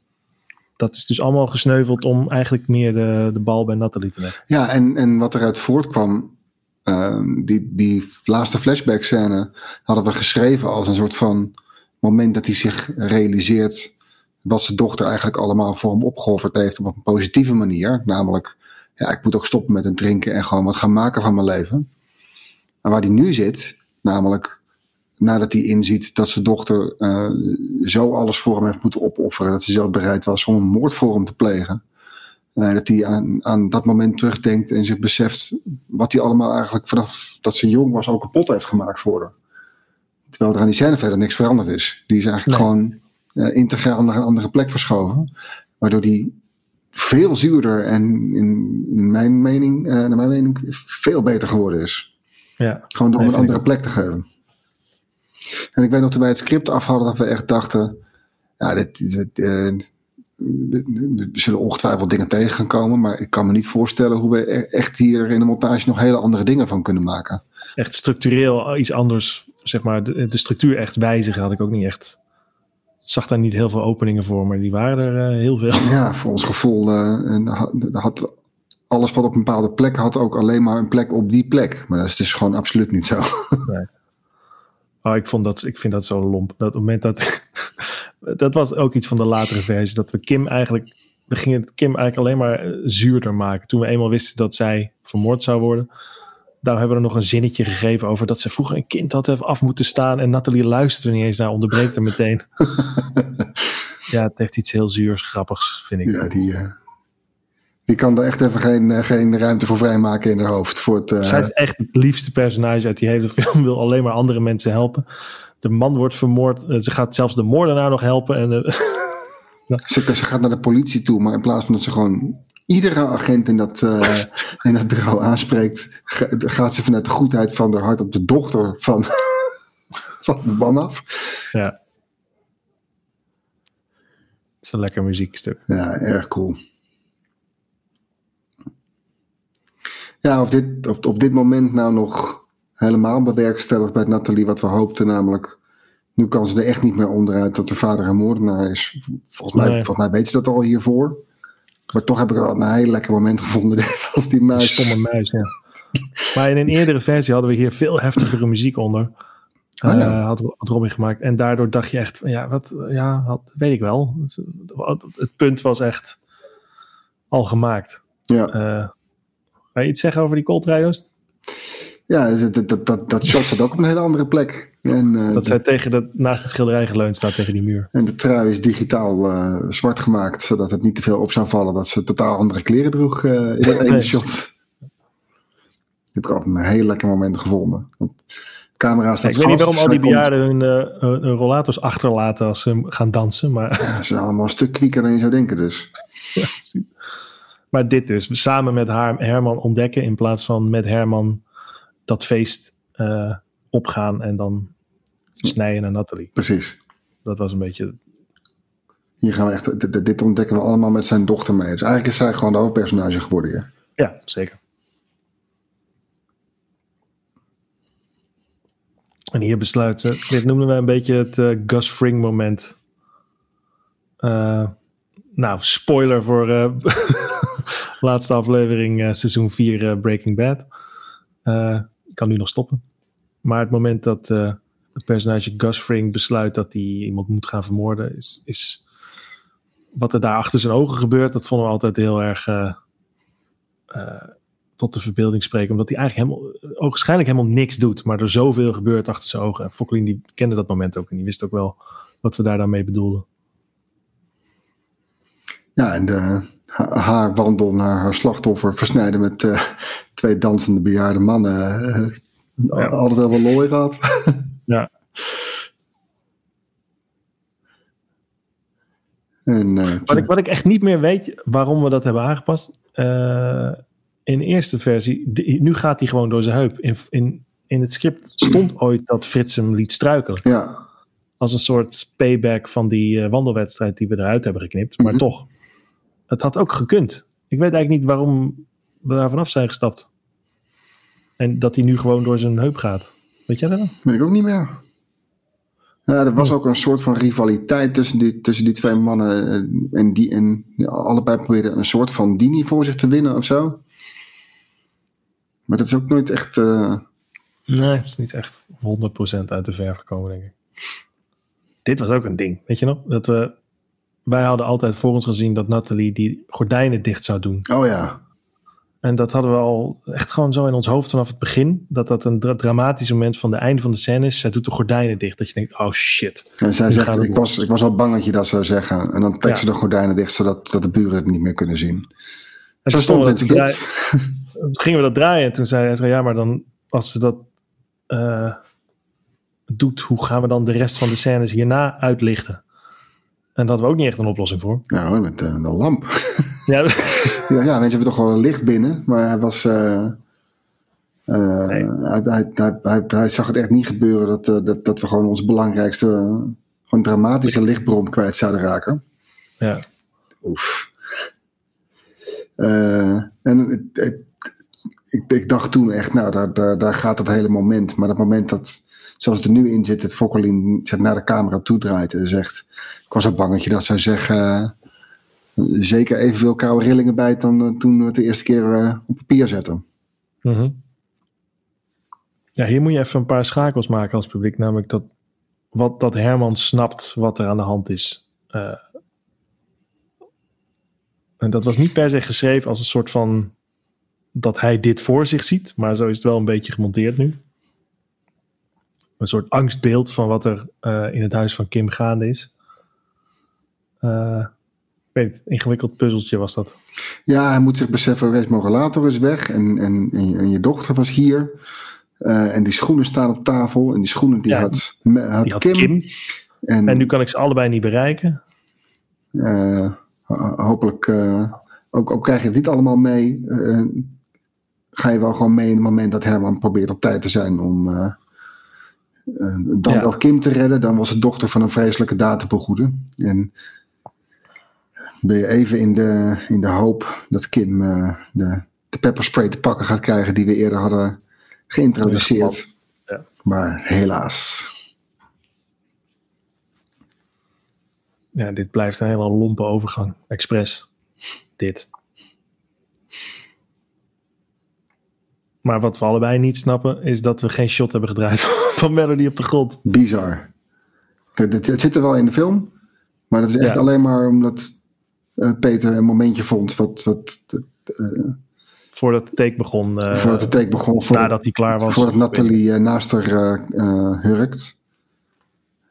dat is dus allemaal gesneuveld om eigenlijk meer de, de bal bij Nathalie te leggen. Ja, en, en wat eruit voortkwam, ehm, die, die laatste flashback scène hadden we geschreven als een soort van moment dat hij zich realiseert wat zijn dochter eigenlijk allemaal voor hem opgeofferd heeft op een positieve manier. Namelijk, ja, ik moet ook stoppen met het drinken en gewoon wat gaan maken van mijn leven. En waar hij nu zit, namelijk nadat hij inziet dat zijn dochter eh, zo alles voor hem heeft moeten opofferen, dat ze zelf bereid was om een moord voor hem te plegen. Eh, dat hij aan, aan dat moment terugdenkt en zich beseft wat hij allemaal eigenlijk vanaf dat ze jong was ook kapot heeft gemaakt voor haar. Terwijl er aan die scène verder niks veranderd is. Die is eigenlijk Nee. gewoon integraal naar een andere plek verschoven. Waardoor die veel zuurder en in, mijn mening, eh, naar mijn mening, veel beter geworden is. Ja, Gewoon door hem een andere plek te geven. En ik weet nog toen wij het script af hadden dat we echt dachten, ja, dit, dit, eh, we zullen ongetwijfeld dingen tegen gaan komen, maar ik kan me niet voorstellen hoe we e- echt hier in de montage nog hele andere dingen van kunnen maken. echt structureel iets anders, zeg maar, de, de structuur echt wijzigen had ik ook niet echt. Zag daar niet heel veel openingen voor, maar die waren er eh, heel veel. Ja, voor ons gevoel eh, en had, had alles wat op een bepaalde plek had ook alleen maar een plek op die plek. Maar dat is dus gewoon absoluut niet zo. Oh, ik, vond dat, ik vind dat zo lomp. Dat moment dat. dat was ook iets van de latere versie. Dat we Kim eigenlijk. We gingen het Kim eigenlijk alleen maar eh, zuurder maken. Toen we eenmaal wisten dat zij vermoord zou worden. Daar hebben we er nog een zinnetje gegeven over dat ze vroeger een kind had even af moeten staan. En Nathalie luisterde niet eens naar, onderbreekt er meteen. ja, het heeft iets heel zuurs, grappigs, vind ik. Ja, die, eh, die kan er echt even geen, eh, geen ruimte voor vrijmaken in haar hoofd. Voor het, eh, Zij is echt het liefste personage uit die hele film. Wil alleen maar andere mensen helpen. De man wordt vermoord. Ze gaat zelfs de moordenaar nog helpen. En, Ze, ze gaat naar de politie toe, maar in plaats van dat ze gewoon iedere agent in dat, eh, in dat bureau aanspreekt, ga- gaat ze vanuit de goedheid van haar hart op de dochter van, van de man af. ja. Het is een lekker muziekstuk. Ja, erg cool. Ja, of dit, op, op dit moment nou nog helemaal bewerkstelligd bij Nathalie wat we hoopten, namelijk nu kan ze er echt niet meer onderuit dat de vader een moordenaar is. Volgens mij, Nee. volgens mij weet ze dat al hiervoor. Maar toch heb ik wel een heel lekker moment gevonden als die muis. stomme muis, ja. Maar in een eerdere versie hadden we hier veel heftigere muziek onder. Oh ja. Eh, had, had Robin gemaakt. En daardoor dacht je echt, ja, wat, ja, had, weet ik wel. Het, het punt was echt al gemaakt. Ja, Eh ga je iets zeggen over die Joost? Ja dat, dat, dat, dat shot zat ook op een hele andere plek. En, eh, Dat zij tegen dat, naast het schilderij geleund staat tegen die muur. en de trui is digitaal eh, zwart gemaakt, zodat het niet te veel op zou vallen dat ze totaal andere kleren droeg eh, in dat ene Nee. shot. heb ik altijd een heel lekker moment gevonden. De camera Ja, staat ik weet niet waarom al die bejaarden hun, hun- hun rollators achterlaten als ze gaan dansen. Maar, Ja, ze zijn allemaal een stuk kwieker dan je zou denken dus. maar dit dus, samen met haar, Herman ontdekken in plaats van met Herman dat feest eh, opgaan en dan snijden naar Nathalie. Precies. Dat was een beetje Hier gaan we echt, dit, dit ontdekken we allemaal met zijn dochter mee. Dus eigenlijk is zij gewoon de hoofdpersonage geworden hier. Ja, zeker. En hier besluit ze, dit noemen we een beetje het uh, Gus Fring moment. Uh, nou, spoiler voor uh, laatste aflevering seizoen 4 Breaking Bad. Kan nu nog stoppen. Maar het moment dat het personage Gus Fring besluit dat hij iemand moet gaan vermoorden, is, is wat er daar achter zijn ogen gebeurt, dat vonden we altijd heel erg tot de verbeelding spreken. Omdat hij eigenlijk helemaal, waarschijnlijk helemaal niks doet. Maar er zoveel gebeurt achter zijn ogen. En Fokkelin die kende dat moment ook. En die wist ook wel wat we daar dan bedoelden. Ja, en de, haar wandel naar haar slachtoffer versnijden met uh, twee dansende bejaarde mannen. Uh, ja. Altijd wel mooi gehad. ja. En, uh, wat, ik, wat ik echt niet meer weet waarom we dat hebben aangepast in de eerste versie, nu gaat hij gewoon door zijn heup. In, in, in het script stond ooit dat Frits hem liet struikelen. Ja. Als een soort payback van die uh, wandelwedstrijd die we eruit hebben geknipt. Maar mhm. toch, het had ook gekund. Ik weet eigenlijk niet waarom we daar vanaf zijn gestapt. En dat hij nu gewoon door zijn heup gaat. Weet jij dat? Weet ik ook niet meer. Ja, er was ook een soort van rivaliteit tussen die, tussen die twee mannen. Eh, en, die, en allebei probeerden een soort van dini voor zich te winnen of zo. Maar dat is ook nooit echt. Uh... Nee, het is niet echt 100% uit de verf gekomen, denk ik. Dit was ook een ding, weet je nog? Dat we, wij hadden altijd voor ons gezien dat Nathalie die gordijnen dicht zou doen. Oh ja. En dat hadden we al echt gewoon zo in ons hoofd vanaf het begin. Dat dat een dramatisch moment van de einde van de scène is. Zij doet de gordijnen dicht. Dat je denkt, oh shit. En zij zegt, ik was, ik was al bang dat je dat zou zeggen. En dan trekt ze de gordijnen dicht, zodat dat de buren het niet meer kunnen zien. En zo stond het toen gingen we dat draaien en toen zei hij, ja, maar dan als ze dat uh, doet, hoe gaan we dan de rest van de scènes hierna uitlichten? En daar hadden we ook niet echt een oplossing voor. Nou, met uh, de lamp. Ja. ja, ja, mensen hebben toch gewoon een licht binnen, maar hij was... Uh, nee. hij, hij, hij, hij, zag het echt niet gebeuren dat, dat, dat we gewoon ons belangrijkste, gewoon dramatische lichtbron kwijt zouden raken. Ja. Oef. en het, ik, ik, dacht toen echt, nou, daar, daar, daar gaat het hele moment. Maar het moment dat, zoals het er nu in zit, het Fokkelin naar de camera toe draait en zegt... Ik was al bang dat je dat zou zeggen. zeker evenveel koude rillingen bij dan uh, toen we het de eerste keer uh, op papier zetten. Mm Ja, hier moet je even een paar schakels maken als publiek. Namelijk dat, wat, dat Herman snapt wat er aan de hand is. En dat was niet per se geschreven als een soort van dat hij dit voor zich ziet, maar zo is het wel een beetje gemonteerd nu. Een soort angstbeeld van wat er in het huis van Kim gaande is. Uh, ik weet het, ingewikkeld puzzeltje was dat. Ja, hij moet zich beseffen, relator is weg en, en, en, je dochter was hier. Uh, en die schoenen staan op tafel en die schoenen die, had, had, die had Kim. Kim. En, en, nu kan ik ze allebei niet bereiken. hopelijk, ook, ook krijg je het niet allemaal mee ga je wel gewoon mee in het moment dat Herman probeert op tijd te zijn om dan ja. Kim te redden. Dan was het dochter van een vreselijke begoeden. En ben je even in de, in de hoop dat Kim uh, de, de pepperspray te pakken gaat krijgen die we eerder hadden geïntroduceerd. Ja. Maar helaas. Ja, dit blijft een hele lompe overgang. Express. Dit. Maar wat we allebei niet snappen, is dat we geen shot hebben gedraaid van Melody op de grond. Bizar. Het, het zit er wel in de film, maar dat is echt alleen maar omdat Peter een momentje vond wat. wat uh, voordat de take begon. Uh, voordat de take begon. Voordat, nadat hij klaar was. Voordat Nathalie naast haar hurkt.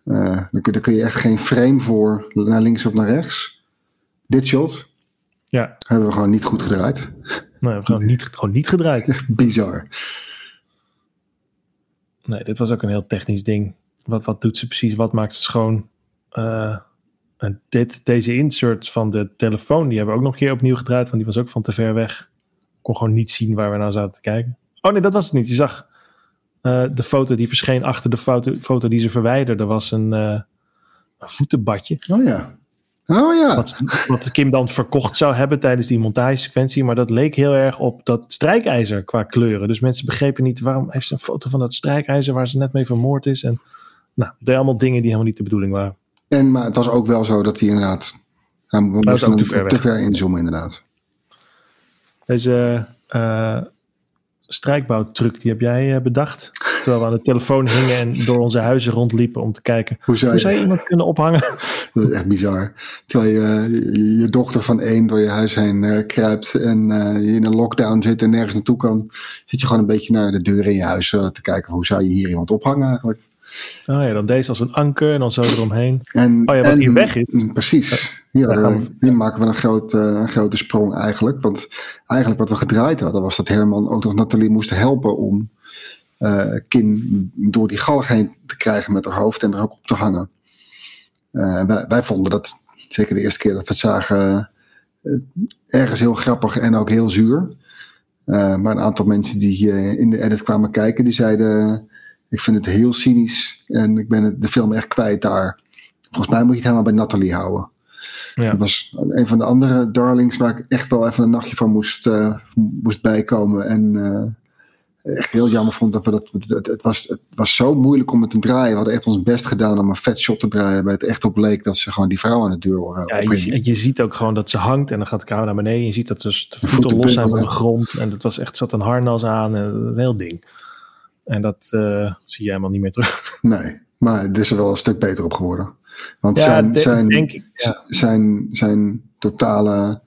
dan, kun, dan kun je echt geen frame voor naar links of naar rechts. Dit shot. Ja. Hebben we gewoon niet goed gedraaid. Nee, we gewoon niet, gewoon niet gedraaid. Echt bizar. Nee, dit was ook een heel technisch ding. Wat, wat doet ze precies? Wat maakt ze schoon? En dit, deze insert van de telefoon, die hebben we ook nog een keer opnieuw gedraaid. Want die was ook van te ver weg. Ik kon gewoon niet zien waar we naar zaten te kijken. Oh nee, dat was het niet. Je zag uh, de foto die verscheen achter de foto, foto die ze verwijderde. was een, uh, een voetenbadje. Oh ja. Oh ja. Wat, wat Kim dan verkocht zou hebben tijdens die montagesequentie. Maar dat leek heel erg op dat strijkijzer qua kleuren. Dus mensen begrepen niet waarom heeft ze een foto van dat strijkijzer waar ze net mee vermoord is. En nou, dat allemaal dingen die helemaal niet de bedoeling waren. En, maar het was ook wel zo dat hij inderdaad... Is moesten ook te ver te ver inzoomen inderdaad. Deze eh strijkbouwtruc, die heb jij eh, bedacht. Terwijl we aan de telefoon hingen en door onze huizen rondliepen om te kijken. Hoe zou Hoe je, zou je iemand kunnen ophangen? Dat is echt bizar. Terwijl je, je, je dochter van één door je huis heen eh, kruipt en eh, je in een lockdown zit en nergens naartoe kan, zit je gewoon een beetje naar de deur in je huis te kijken. Hoe zou je hier iemand ophangen eigenlijk? Oh ja, dan deze als een anker en dan zo eromheen. En, Oh ja, wat en- hier weg is. mm, Precies. Hier, we- maken we een, groot, eh, een grote sprong eigenlijk. Want eigenlijk wat we gedraaid hadden was dat Herman ook nog Nathalie moest helpen om eh, Kim door die galg heen te krijgen met haar hoofd en er ook op te hangen. Eh, wij, wij vonden dat, zeker de eerste keer dat we het zagen, ergens heel grappig en ook heel zuur. Maar een aantal mensen die in de edit kwamen kijken, die zeiden: Ik vind het heel cynisch en ik ben de film echt kwijt daar. Volgens mij moet je het helemaal bij Nathalie houden. Ja. Dat was een van de andere darlings waar ik echt wel even een nachtje van moest, eh, moest bijkomen. En eh, echt heel jammer vond dat we dat. Het, was, het was zo moeilijk om het te draaien. We hadden echt ons best gedaan om een vet shot te draaien. Bij het echt op bleek dat ze gewoon die vrouw aan de deur uh, Ja, je, zie- je ziet ook gewoon dat ze hangt en dan gaat de camera naar beneden. Je ziet dat dus de voeten voeten los zijn van de grond. En het was echt, zat een harnas aan dat een heel ding. En dat eh, zie je helemaal niet meer terug. Nee, maar er is er wel een stuk beter op geworden. Want Ja, zijn, de- zijn, denk ik. Ja. zijn, zijn totale.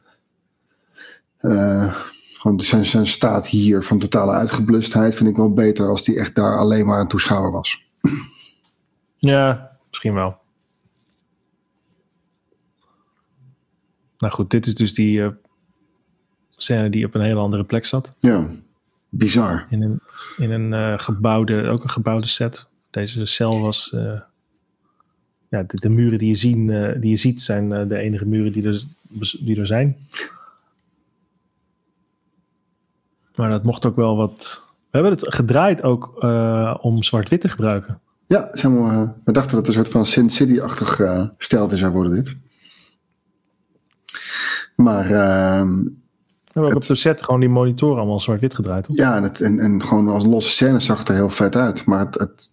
eh, gewoon zijn, zijn staat hier van totale uitgeblustheid vind ik wel beter als die echt daar alleen maar een toeschouwer was. ja, misschien wel. Nou goed, dit is dus die eh, scène die op een hele andere plek zat. Ja, bizar. In een, in een eh, gebouwde, ook een gebouwde set. Deze cel was. eh, ja, de, de muren die je, zien, eh, die je ziet zijn de enige muren die er, die er zijn. Maar dat mocht ook wel wat. We hebben het gedraaid ook om zwart-wit te gebruiken. Ja, zeg maar, we dachten dat het een soort van Sin City-achtig steltje zou worden dit. Maar ehm, We hebben op de set gewoon die monitoren allemaal zwart-wit gedraaid. toch? ja, en, het, en, en gewoon als losse scène zag het er heel vet uit. Maar het, het,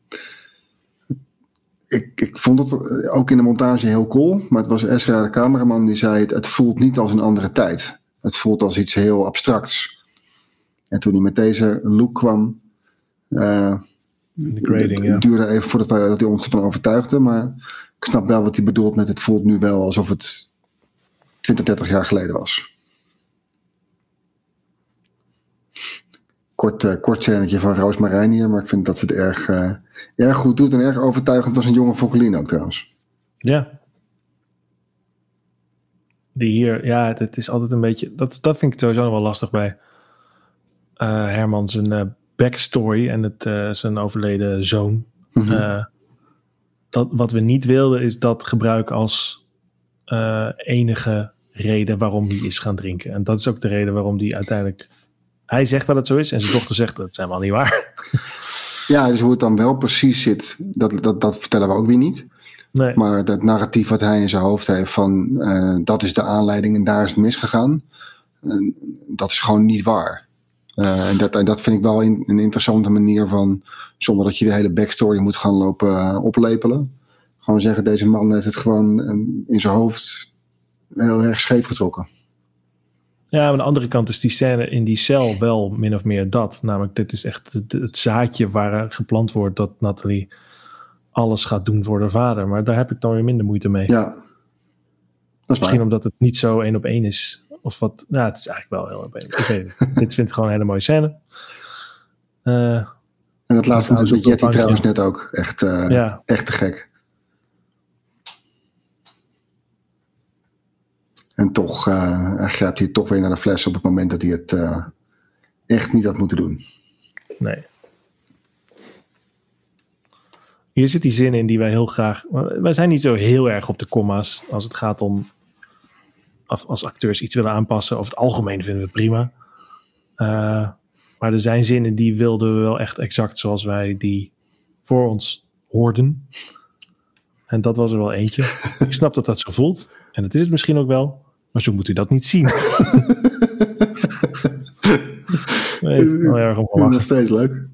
ik, ik vond het ook in de montage heel cool. Maar het was Ezra, de cameraman, die zei: het, het voelt niet als een andere tijd. Het voelt als iets heel abstracts. En toen hij met deze look kwam. eh, De grading, het duurde even voordat wij, dat hij ons ervan overtuigde. Maar ik snap wel wat hij bedoelt met het voelt nu wel alsof het 20, 30 jaar geleden was. Kort, eh, kort scènetje van Roos Marijn hier, maar ik vind dat ze het erg, eh, erg goed doet en erg overtuigend als een jonge Fokkelien ook trouwens. Ja. Die hier, ja, het is altijd een beetje. Dat, dat vind ik sowieso nog wel lastig bij eh, Herman zijn backstory en het, zijn overleden zoon. Mhm. Dat, wat we niet wilden is dat gebruiken als enige reden waarom hij is gaan drinken. En dat is ook de reden waarom hij uiteindelijk. Hij zegt dat het zo is en zijn dochter zegt dat het zijn wel niet waar. Ja, dus hoe het dan wel precies zit, dat, dat, dat vertellen we ook weer niet. Nee. Maar dat narratief wat hij in zijn hoofd heeft van eh, dat is de aanleiding en daar is het misgegaan, eh, dat is gewoon niet waar. Eh, en, dat, en dat vind ik wel een, een interessante manier van, zonder dat je de hele backstory moet gaan lopen oplepelen. Gewoon zeggen, deze man heeft het gewoon in zijn hoofd heel erg scheef getrokken. Ja, maar aan de andere kant is die scène in die cel wel min of meer dat. Namelijk, dit is echt het, het zaadje waar geplant wordt dat Nathalie alles gaat doen voor haar vader. Maar daar heb ik dan weer minder moeite mee. Ja, dat is Misschien waar. omdat het niet zo één op één is. Of wat, nou, het is eigenlijk wel heel op één. Ik weet. Dit vind ik gewoon een hele mooie scène. Eh, En dat laatste met dus Jetty trouwens net ook. Echt, eh, ja, echt te gek. En toch eh, hij grijpt hij toch weer naar de fles op het moment dat hij het eh, echt niet had moeten doen. nee. Hier zit die zin in die wij heel graag... Wij zijn niet zo heel erg op de comma's als het gaat om... Als, acteurs iets willen aanpassen. Over het algemeen vinden we prima. Eh, maar er zijn zinnen die wilden we wel echt exact zoals wij die voor ons hoorden. En dat was er wel eentje. Ik snap dat dat zo voelt. En dat is het misschien ook wel, maar zo moet u dat niet zien. nee, het is wel erg om te lachen. Nog steeds leuk.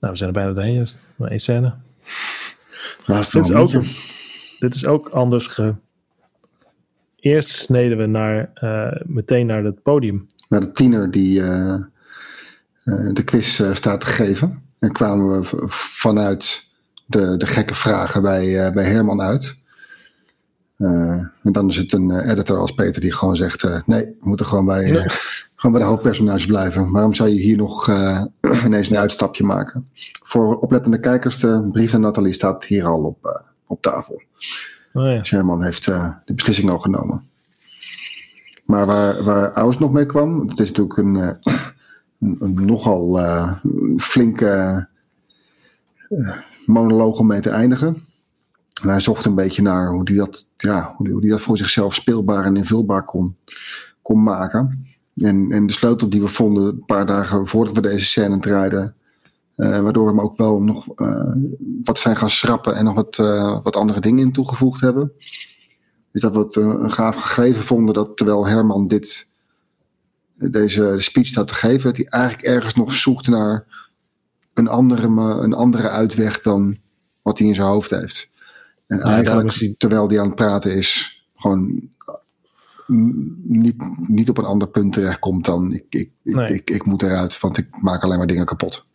Nou, we zijn er bijna doorheen. Just. Maar één scène. Laatste Dit is, ook, dit is ook anders ge... Eerst sneden we naar, eh, meteen naar het podium. Naar de tiener die eh, de quiz eh, staat te geven. En kwamen we vanuit de, de gekke vragen bij, eh, bij Herman uit. Eh, en dan is het een eh, editor als Peter die gewoon zegt: eh, nee, we moeten gewoon bij, eh, Nee. gewoon bij de hoofdpersonage blijven. Waarom zou je hier nog eh, ineens een uitstapje maken? Voor oplettende kijkers, de brief naar Nathalie staat hier al op, eh, op tafel. Oh, ja. Dus Herman heeft eh, de beslissing al genomen. Maar waar, waar Aus nog mee kwam, dat is natuurlijk eh, een nogal eh, flinke eh, monoloog om mee te eindigen. En hij zocht een beetje naar hoe hij dat, ja, hoe die, dat voor zichzelf speelbaar en invulbaar kon, kon maken. En, en de sleutel die we vonden een paar dagen voordat we deze scène draaiden, eh, waardoor we hem ook wel nog wat zijn gaan schrappen en nog wat, wat andere dingen in toegevoegd hebben. Is dat we het een gaaf gegeven vonden dat terwijl Herman dit, deze speech staat te geven, dat hij eigenlijk ergens nog zoekt naar een andere, een andere uitweg dan wat hij in zijn hoofd heeft. En eigenlijk, hij- terwijl hij aan het praten is, gewoon n- niet, niet op een ander punt terechtkomt dan ik, ik, ik, Nee. ik, ik moet eruit, want ik maak alleen maar dingen kapot.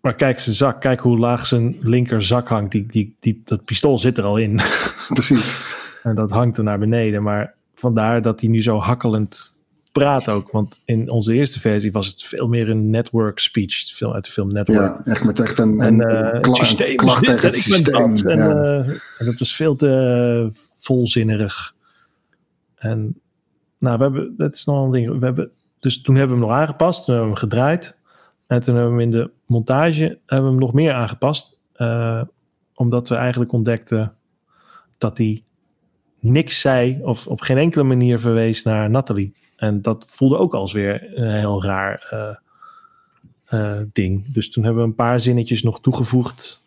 Maar kijk zijn zak, kijk hoe laag zijn linkerzak hangt. Die, die, die, dat pistool zit er al in. Precies. en dat hangt er naar beneden. Maar vandaar dat hij nu zo hakkelend praat ook. Want in onze eerste versie was het veel meer een network speech. Veel uit de film Network. Ja, echt met echt een, En een eh, kla- systeem is klacht tegen het systeem. dat. En, ja. eh, en dat was veel te eh, volzinnerig. En nou, we hebben, dat is nog een ding. We hebben, dus toen hebben we hem nog aangepast. Toen hebben we hem gedraaid. En toen hebben we hem in de montage hebben we hem nog meer aangepast. eh, omdat we eigenlijk ontdekten dat hij niks zei of op geen enkele manier verwees naar Nathalie. En dat voelde ook als weer een heel raar eh, eh, ding. Dus toen hebben we een paar zinnetjes nog toegevoegd.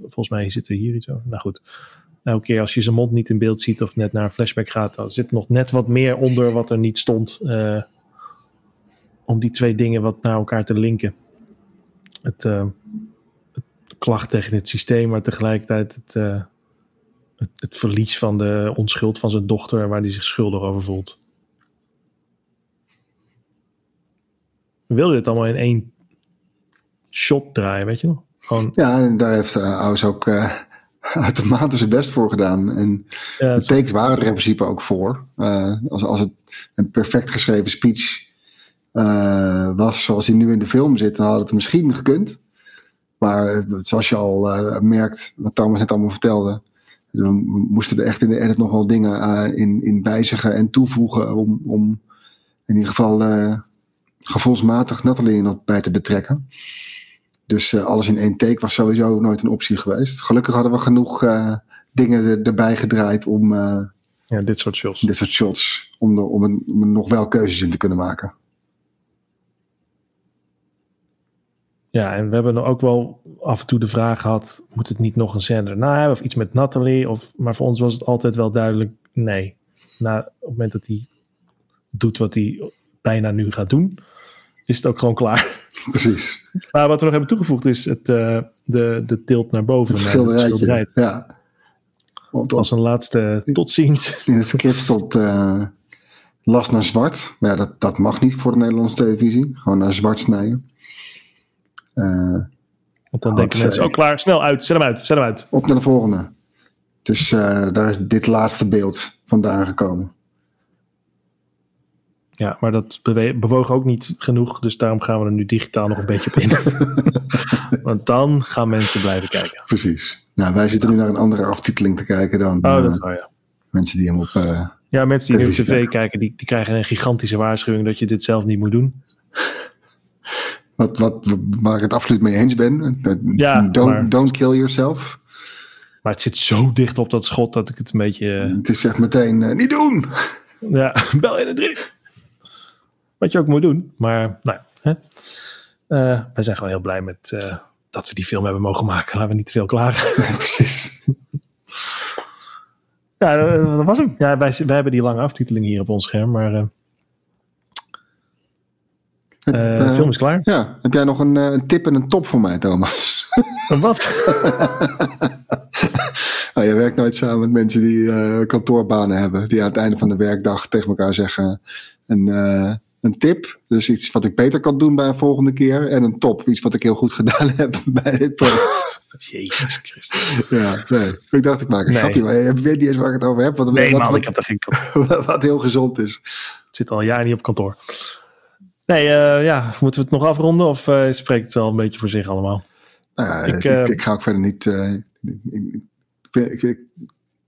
Volgens mij zit er hier iets over. Nou goed. Elke keer als je zijn mond niet in beeld ziet of net naar een flashback gaat, dan zit nog net wat meer onder wat er niet stond. eh, om die twee dingen wat naar elkaar te linken. Het, het klacht tegen het systeem, maar tegelijkertijd het, het, het verlies van de onschuld van zijn dochter, waar hij zich schuldig over voelt. We wilden dit allemaal in één shot draaien, weet je nog? Gewoon, Ja, en daar heeft uh, Aus ook uh, uitermate zijn best voor gedaan. En ja, de takes waren er in principe ook voor. Uh, als, als het een perfect geschreven speech uh, was zoals hij nu in de film zit, dan had het misschien gekund. Maar zoals je al uh, merkt, wat Thomas net allemaal vertelde, we moesten er echt in de edit nog wel dingen in, in wijzigen en toevoegen om, om in ieder geval gevoelsmatig Nathalie nog bij te betrekken. Dus uh, alles in één take was sowieso nooit een optie geweest. Gelukkig hadden we genoeg uh, dingen er, erbij gedraaid om uh, ja, dit soort shots. Dit soort shots. Om, er, om, een, om er nog wel keuzes in te kunnen maken. Ja, en we hebben ook wel af en toe de vraag gehad: moet het niet nog een scène erna hebben? Of iets met Nathalie? Of, maar voor ons was het altijd wel duidelijk: nee. Na, op het moment dat hij doet wat hij bijna nu gaat doen, is het ook gewoon klaar. Precies. Maar wat we nog hebben toegevoegd is het, uh, de, de tilt naar boven. Het schilderijtje. Naar het ja. Want Als een laatste tot ziens. In het script stond uh, last naar zwart. Maar ja, dat, dat mag niet voor de Nederlandse televisie. Gewoon naar zwart snijden. Uh, Want dan denken mensen, oh klaar, snel uit, zet hem uit, zet hem uit. Op naar de volgende. Dus daar is dit laatste beeld vandaan gekomen. Ja, maar dat bewoog ook niet genoeg, dus daarom gaan we er nu digitaal nog een beetje op in. Want dan gaan mensen blijven kijken. Precies. Nou, wij zitten nu naar een andere aftiteling te kijken dan oh, dat waar, ja. mensen die hem op. Uh, ja, mensen die nu op tv kijken, kijken die, die krijgen een gigantische waarschuwing dat je dit zelf niet moet doen. Wat, wat, waar ik het absoluut mee eens ben. Ja, don't, maar, don't kill yourself. Maar het zit zo dicht op dat schot dat ik het een beetje. Het is echt meteen uh, niet doen. Ja, bel in het drie. Wat je ook moet doen. Maar nou, Hè? Uh, wij zijn gewoon heel blij met uh, dat we die film hebben mogen maken. Laten we niet te veel klagen. Precies. ja, dat was hem. Ja, wij, wij hebben die lange aftiteling hier op ons scherm, maar... Uh, de film is klaar. Ja, heb jij nog een, een tip en een top voor mij, Thomas? Wat? nou, je werkt nooit samen met mensen die uh, kantoorbanen hebben. Die aan het einde van de werkdag tegen elkaar zeggen: een, uh, een tip, dus iets wat ik beter kan doen bij een volgende keer. En een top, iets wat ik heel goed gedaan heb bij dit project. Jezus Christus. Ja, nee. Ik dacht, ik maak een nee. grapje, maar je weet niet eens waar ik het over heb. Wat, nee, wat, man, wat, ik heb er geen wat, wat heel gezond is. Ik zit al een jaar niet op kantoor. Nee, uh, ja, moeten we het nog afronden of uh, spreekt het wel een beetje voor zich allemaal? Nou, ik, ik, ik, ga ook verder niet. Ik,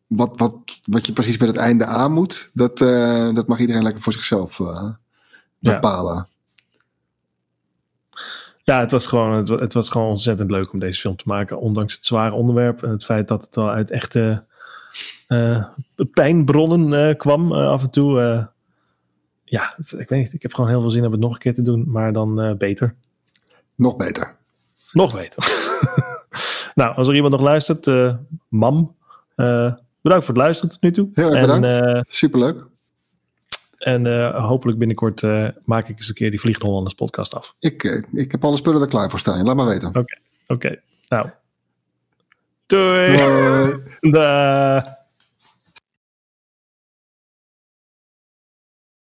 wat, wat, wat je precies bij het einde aan moet, dat, dat mag iedereen lekker voor zichzelf bepalen. Ja. ja. het was, gewoon, het, het, was gewoon ontzettend leuk om deze film te maken. Ondanks het zware onderwerp en het feit dat het wel uit echte uh, pijnbronnen kwam af en toe. ja, het, ik weet niet. Ik heb gewoon heel veel zin om het nog een keer te doen, maar dan beter. Nog beter. Nog beter. nou, als er iemand nog luistert, mam, bedankt voor het luisteren tot nu toe. Heel erg bedankt. En, uh. En hopelijk binnenkort maak ik eens een keer die Vliegende Hollanders podcast af. Ik, ik heb alle spullen er klaar voor staan. Laat maar weten. Oké, okay, oké. Okay. Nou. Doei. Doei.